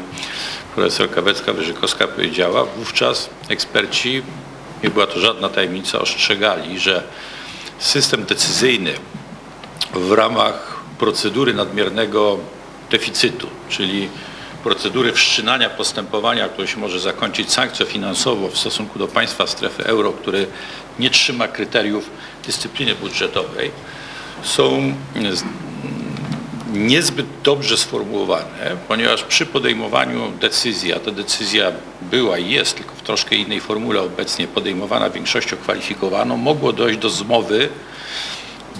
E: profesor Kawecka-Wyżykowska powiedziała, wówczas eksperci, nie była to żadna tajemnica, ostrzegali, że system decyzyjny w ramach procedury nadmiernego deficytu, czyli procedury wszczynania postępowania, które się może zakończyć sankcją finansową w stosunku do państwa strefy euro, które nie trzyma kryteriów dyscypliny budżetowej, są niezbyt dobrze sformułowane, ponieważ przy podejmowaniu decyzji, a ta decyzja była i jest, tylko w troszkę innej formule obecnie podejmowana większością kwalifikowaną, mogło dojść do zmowy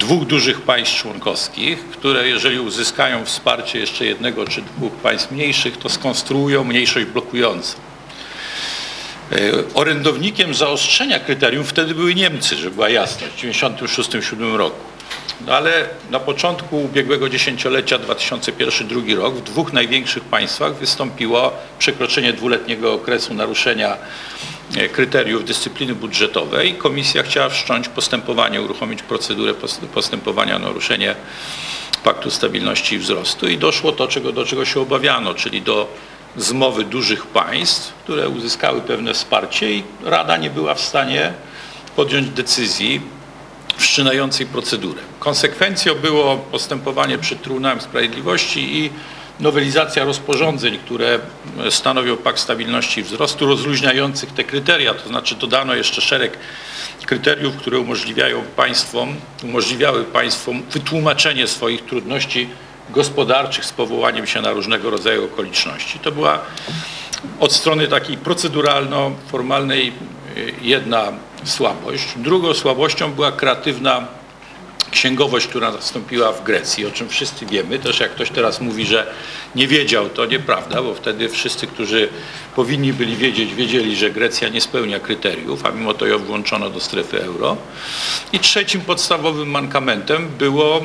E: dwóch dużych państw członkowskich, które jeżeli uzyskają wsparcie jeszcze jednego czy dwóch państw mniejszych, to skonstruują mniejszość blokującą. E, Orędownikiem zaostrzenia kryterium wtedy były Niemcy, żeby była jasność, w 1996-1997 roku. No ale na początku ubiegłego dziesięciolecia, 2001-2002 rok, w dwóch największych państwach wystąpiło przekroczenie dwuletniego okresu naruszenia e, kryteriów dyscypliny budżetowej. Komisja chciała wszcząć postępowanie, uruchomić procedurę post- postępowania o naruszenie Paktu Stabilności i Wzrostu i doszło to, czego, do czego się obawiano, czyli do zmowy dużych państw, które uzyskały pewne wsparcie i Rada nie była w stanie podjąć decyzji wszczynającej procedurę. Konsekwencją było postępowanie przed Trybunałem Sprawiedliwości i nowelizacja rozporządzeń, które stanowią Pakt Stabilności i Wzrostu, rozluźniających te kryteria, to znaczy dodano jeszcze szereg kryteriów, które umożliwiają państwom, umożliwiały państwom wytłumaczenie swoich trudności gospodarczych z powołaniem się na różnego rodzaju okoliczności. To była od strony takiej proceduralno-formalnej y, jedna słabość. Drugą słabością była kreatywna księgowość, która nastąpiła w Grecji, o czym wszyscy wiemy. Też jak ktoś teraz mówi, że nie wiedział, to nieprawda, bo wtedy wszyscy, którzy powinni byli wiedzieć, wiedzieli, że Grecja nie spełnia kryteriów, a mimo to ją włączono do strefy euro. I trzecim podstawowym mankamentem było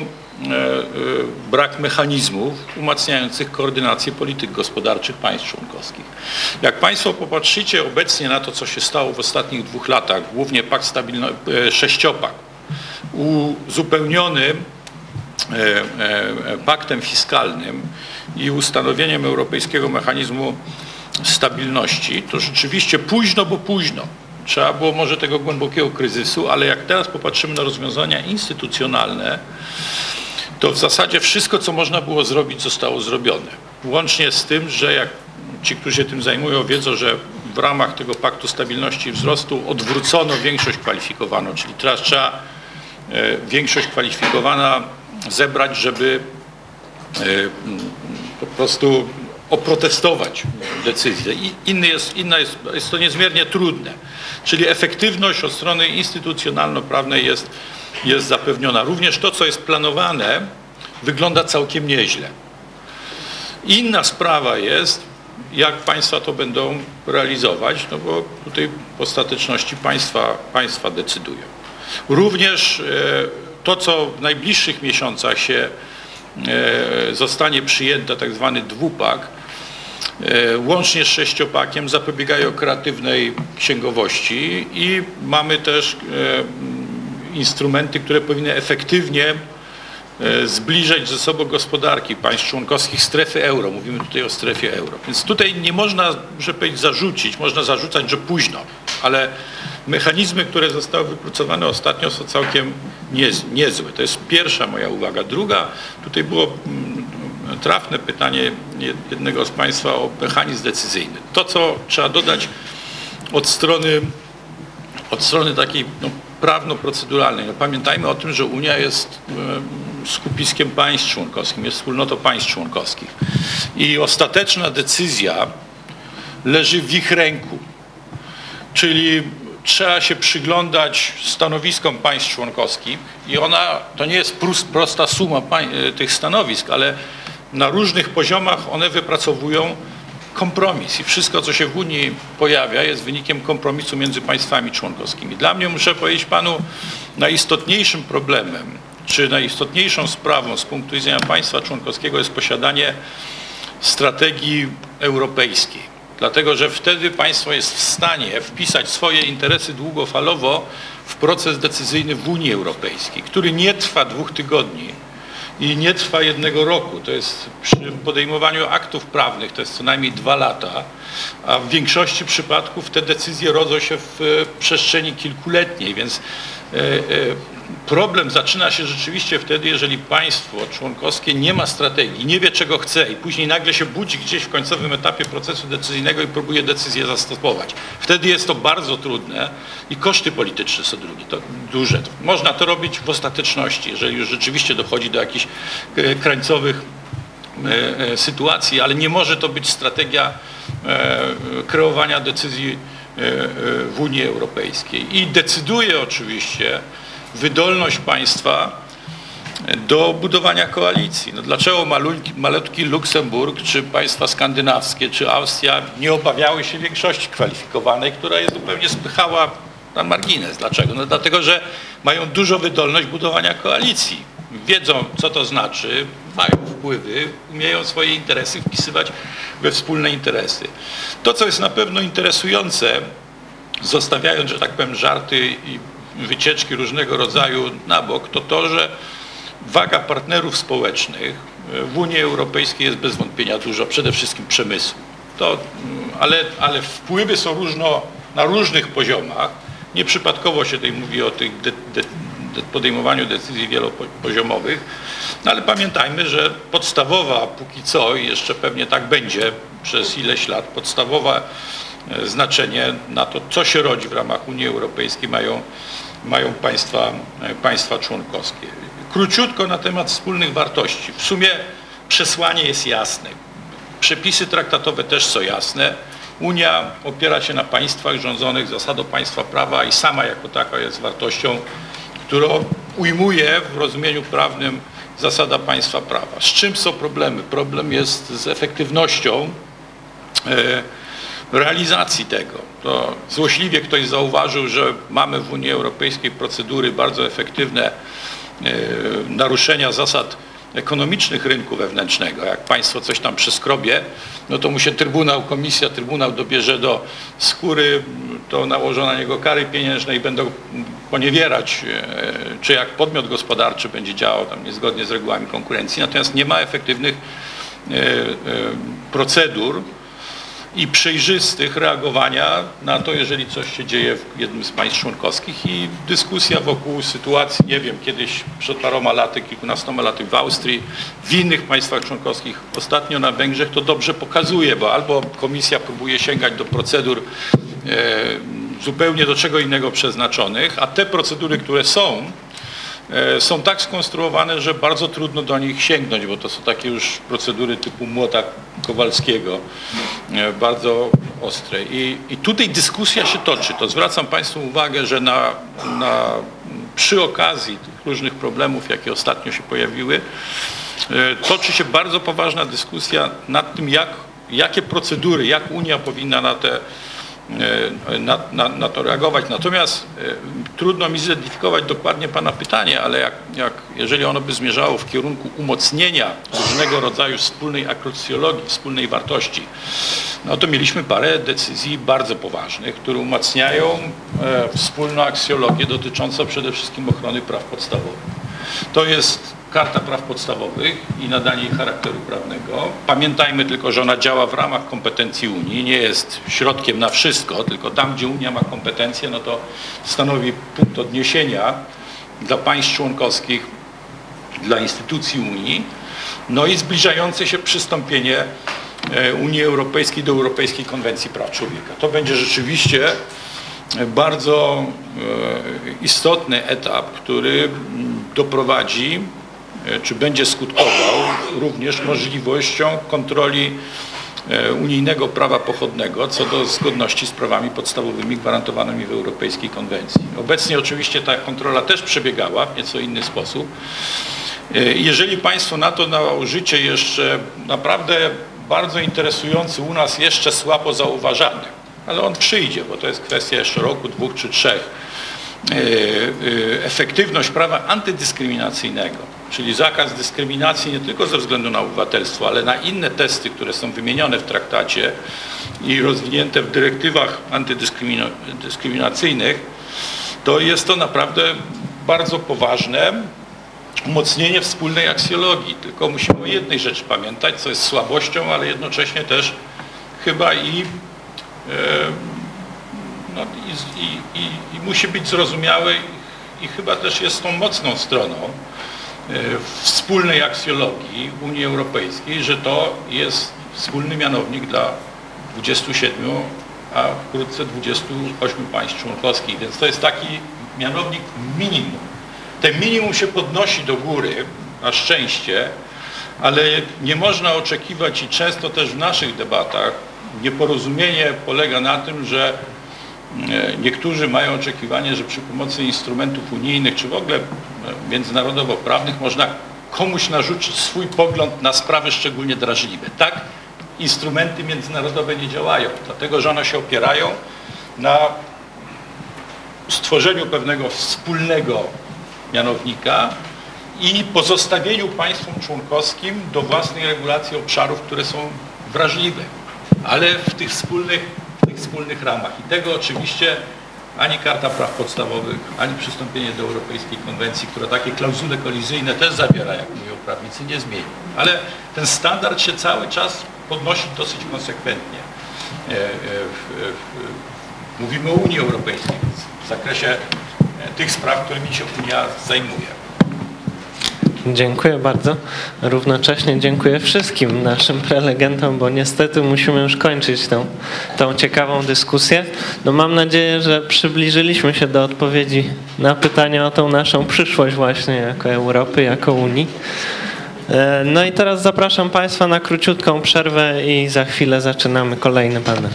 E: brak mechanizmów umacniających koordynację polityk gospodarczych państw członkowskich. Jak Państwo popatrzycie obecnie na to, co się stało w ostatnich dwóch latach, głównie pakt stabilno- e, sześciopak, uzupełniony e, e, paktem fiskalnym i ustanowieniem Europejskiego Mechanizmu Stabilności, to rzeczywiście późno, bo późno. Trzeba było może tego głębokiego kryzysu, ale jak teraz popatrzymy na rozwiązania instytucjonalne, to w zasadzie wszystko, co można było zrobić, zostało zrobione. Łącznie z tym, że jak ci, którzy się tym zajmują, wiedzą, że w ramach tego Paktu Stabilności i Wzrostu odwrócono większość kwalifikowaną, czyli teraz trzeba e, większość kwalifikowana zebrać, żeby e, po prostu oprotestować decyzję. I inny jest, inna jest, jest to niezmiernie trudne. Czyli efektywność od strony instytucjonalno-prawnej jest, jest zapewniona. Również to, co jest planowane, wygląda całkiem nieźle. Inna sprawa jest, jak państwa to będą realizować, no bo tutaj w ostateczności państwa, państwa decydują. Również e, to, co w najbliższych miesiącach się e, zostanie przyjęte, tak zwany dwupak, e, łącznie z sześciopakiem zapobiegają kreatywnej księgowości i mamy też instrumenty, które powinny efektywnie zbliżać ze sobą gospodarki państw członkowskich strefy euro. Mówimy tutaj o strefie euro. Więc tutaj nie można, że powiedzieć, zarzucić, można zarzucać, że późno, ale mechanizmy, które zostały wypracowane ostatnio są całkiem niez, niezłe. To jest pierwsza moja uwaga. Druga, tutaj było mm, trafne pytanie jednego z Państwa o mechanizm decyzyjny. To, co trzeba dodać od strony, od strony takiej no, prawno-proceduralnej. No, pamiętajmy o tym, że Unia jest skupiskiem państw członkowskich, jest wspólnotą państw członkowskich. I ostateczna decyzja leży w ich ręku. Czyli trzeba się przyglądać stanowiskom państw członkowskich i ona, to nie jest prosta suma tych stanowisk, ale na różnych poziomach one wypracowują kompromis i wszystko, co się w Unii pojawia, jest wynikiem kompromisu między państwami członkowskimi. Dla mnie, muszę powiedzieć panu, najistotniejszym problemem, czy najistotniejszą sprawą z punktu widzenia państwa członkowskiego jest posiadanie strategii europejskiej. Dlatego, że wtedy państwo jest w stanie wpisać swoje interesy długofalowo w proces decyzyjny w Unii Europejskiej, który nie trwa dwóch tygodni, i nie trwa jednego roku. To jest przy podejmowaniu aktów prawnych to jest co najmniej dwa lata, a w większości przypadków te decyzje rodzą się w przestrzeni kilkuletniej, więc e, e, problem zaczyna się rzeczywiście wtedy, jeżeli państwo członkowskie nie ma strategii, nie wie czego chce i później nagle się budzi gdzieś w końcowym etapie procesu decyzyjnego i próbuje decyzję zastosować. Wtedy jest to bardzo trudne i koszty polityczne są to duże. Można to robić w ostateczności, jeżeli już rzeczywiście dochodzi do jakichś e, krańcowych e, e, sytuacji, ale nie może to być strategia kreowania decyzji w Unii Europejskiej. I decyduje oczywiście wydolność państwa do budowania koalicji. No dlaczego malutki, malutki Luksemburg, czy państwa skandynawskie, czy Austria nie obawiały się większości kwalifikowanej, która je zupełnie spychała na margines. Dlaczego? No dlatego, że mają dużą wydolność budowania koalicji. Wiedzą, co to znaczy, mają wpływy, umieją swoje interesy wpisywać we wspólne interesy. To, co jest na pewno interesujące, zostawiając, że tak powiem, żarty i wycieczki różnego rodzaju na bok, to to, że waga partnerów społecznych w Unii Europejskiej jest bez wątpienia dużo, przede wszystkim przemysłu. To, ale, ale wpływy są różno, na różnych poziomach. Nieprzypadkowo się tutaj mówi o tych de, de, de podejmowaniu decyzji wielopoziomowych, no ale pamiętajmy, że podstawowa póki co i jeszcze pewnie tak będzie przez ileś lat, podstawowa E, znaczenie na to, co się rodzi w ramach Unii Europejskiej, mają, mają państwa, e, państwa członkowskie. Króciutko na temat wspólnych wartości. W sumie przesłanie jest jasne. Przepisy traktatowe też są jasne. Unia opiera się na państwach rządzonych zasadą państwa prawa i sama jako taka jest wartością, którą ujmuje w rozumieniu prawnym zasada państwa prawa. Z czym są problemy? Problem jest z efektywnością e, realizacji tego. To złośliwie ktoś zauważył, że mamy w Unii Europejskiej procedury bardzo efektywne e, naruszenia zasad ekonomicznych rynku wewnętrznego. Jak państwo coś tam przeskrobie, no to mu się Trybunał, Komisja, Trybunał dobierze do skóry, to nałożą na niego kary pieniężne i będą poniewierać, e, czy jak podmiot gospodarczy będzie działał tam niezgodnie z regułami konkurencji. Natomiast nie ma efektywnych e, procedur, i przejrzystych reagowania na to, jeżeli coś się dzieje w jednym z państw członkowskich. I dyskusja wokół sytuacji, nie wiem, kiedyś przed paroma laty, kilkunastoma laty w Austrii, w innych państwach członkowskich, ostatnio na Węgrzech to dobrze pokazuje, bo albo komisja próbuje sięgać do procedur e, zupełnie do czego innego przeznaczonych, a te procedury, które są, są tak skonstruowane, że bardzo trudno do nich sięgnąć, bo to są takie już procedury typu młota Kowalskiego, e, bardzo ostre. I, I tutaj dyskusja się toczy. To zwracam Państwu uwagę, że na, na, przy okazji tych różnych problemów, jakie ostatnio się pojawiły, e, toczy się bardzo poważna dyskusja nad tym, jak, jakie procedury, jak Unia powinna na te E, na, na, na, to reagować. Natomiast e, trudno mi zidentyfikować dokładnie Pana pytanie, ale jak, jak, jeżeli ono by zmierzało w kierunku umocnienia różnego rodzaju wspólnej akrocjologii, wspólnej wartości, no to mieliśmy parę decyzji bardzo poważnych, które umacniają e, wspólną aksjologię dotyczącą przede wszystkim ochrony praw podstawowych. To jest Karta Praw Podstawowych i nadanie jej charakteru prawnego. Pamiętajmy tylko, że ona działa w ramach kompetencji Unii, nie jest środkiem na wszystko, tylko tam, gdzie Unia ma kompetencje, no to stanowi punkt odniesienia dla państw członkowskich, dla instytucji Unii, no i zbliżające się przystąpienie e, Unii Europejskiej do Europejskiej Konwencji Praw Człowieka. To będzie rzeczywiście bardzo e, istotny etap, który doprowadzi E, czy będzie skutkował również możliwością kontroli e, unijnego prawa pochodnego co do zgodności z prawami podstawowymi gwarantowanymi w Europejskiej Konwencji. Obecnie oczywiście ta kontrola też przebiegała w nieco inny sposób. E, jeżeli Państwo na to nałożycie jeszcze naprawdę bardzo interesujący u nas, jeszcze słabo zauważany, ale on przyjdzie, bo to jest kwestia jeszcze roku, dwóch czy trzech, efektywność prawa antydyskryminacyjnego czyli zakaz dyskryminacji nie tylko ze względu na obywatelstwo, ale na inne testy, które są wymienione w traktacie i rozwinięte w dyrektywach antydyskryminacyjnych, to jest to naprawdę bardzo poważne umocnienie wspólnej aksjologii. Tylko musimy o jednej rzeczy pamiętać, co jest słabością, ale jednocześnie też chyba i, e, no, i, i, i musi być zrozumiałe i chyba też jest tą mocną stroną wspólnej aksjologii Unii Europejskiej, że to jest wspólny mianownik dla 27, a wkrótce 28 państw członkowskich. Więc to jest taki mianownik minimum. Ten minimum się podnosi do góry, na szczęście, ale nie można oczekiwać i często też w naszych debatach nieporozumienie polega na tym, że E, niektórzy mają oczekiwanie, że przy pomocy instrumentów unijnych, czy w ogóle e, międzynarodowo-prawnych można komuś narzucić swój pogląd na sprawy szczególnie drażliwe. Tak instrumenty międzynarodowe nie działają, dlatego że one się opierają na stworzeniu pewnego wspólnego mianownika i pozostawieniu państwom członkowskim do własnej regulacji obszarów, które są wrażliwe. Ale w tych wspólnych wspólnych ramach. I tego oczywiście ani Karta Praw Podstawowych, ani przystąpienie do Europejskiej Konwencji, która takie klauzule kolizyjne też zawiera, jak mówią prawnicy, nie zmieni. Ale ten standard się cały czas podnosi dosyć konsekwentnie. E, e, mówimy o Unii Europejskiej w zakresie e, tych spraw, którymi się Unia zajmuje.
A: Dziękuję bardzo. Równocześnie dziękuję wszystkim naszym prelegentom, bo niestety musimy już kończyć tą, tą ciekawą dyskusję. No mam nadzieję, że przybliżyliśmy się do odpowiedzi na pytania o tą naszą przyszłość właśnie jako Europy, jako Unii. E, no i teraz zapraszam Państwa na króciutką przerwę i za chwilę zaczynamy kolejny panel.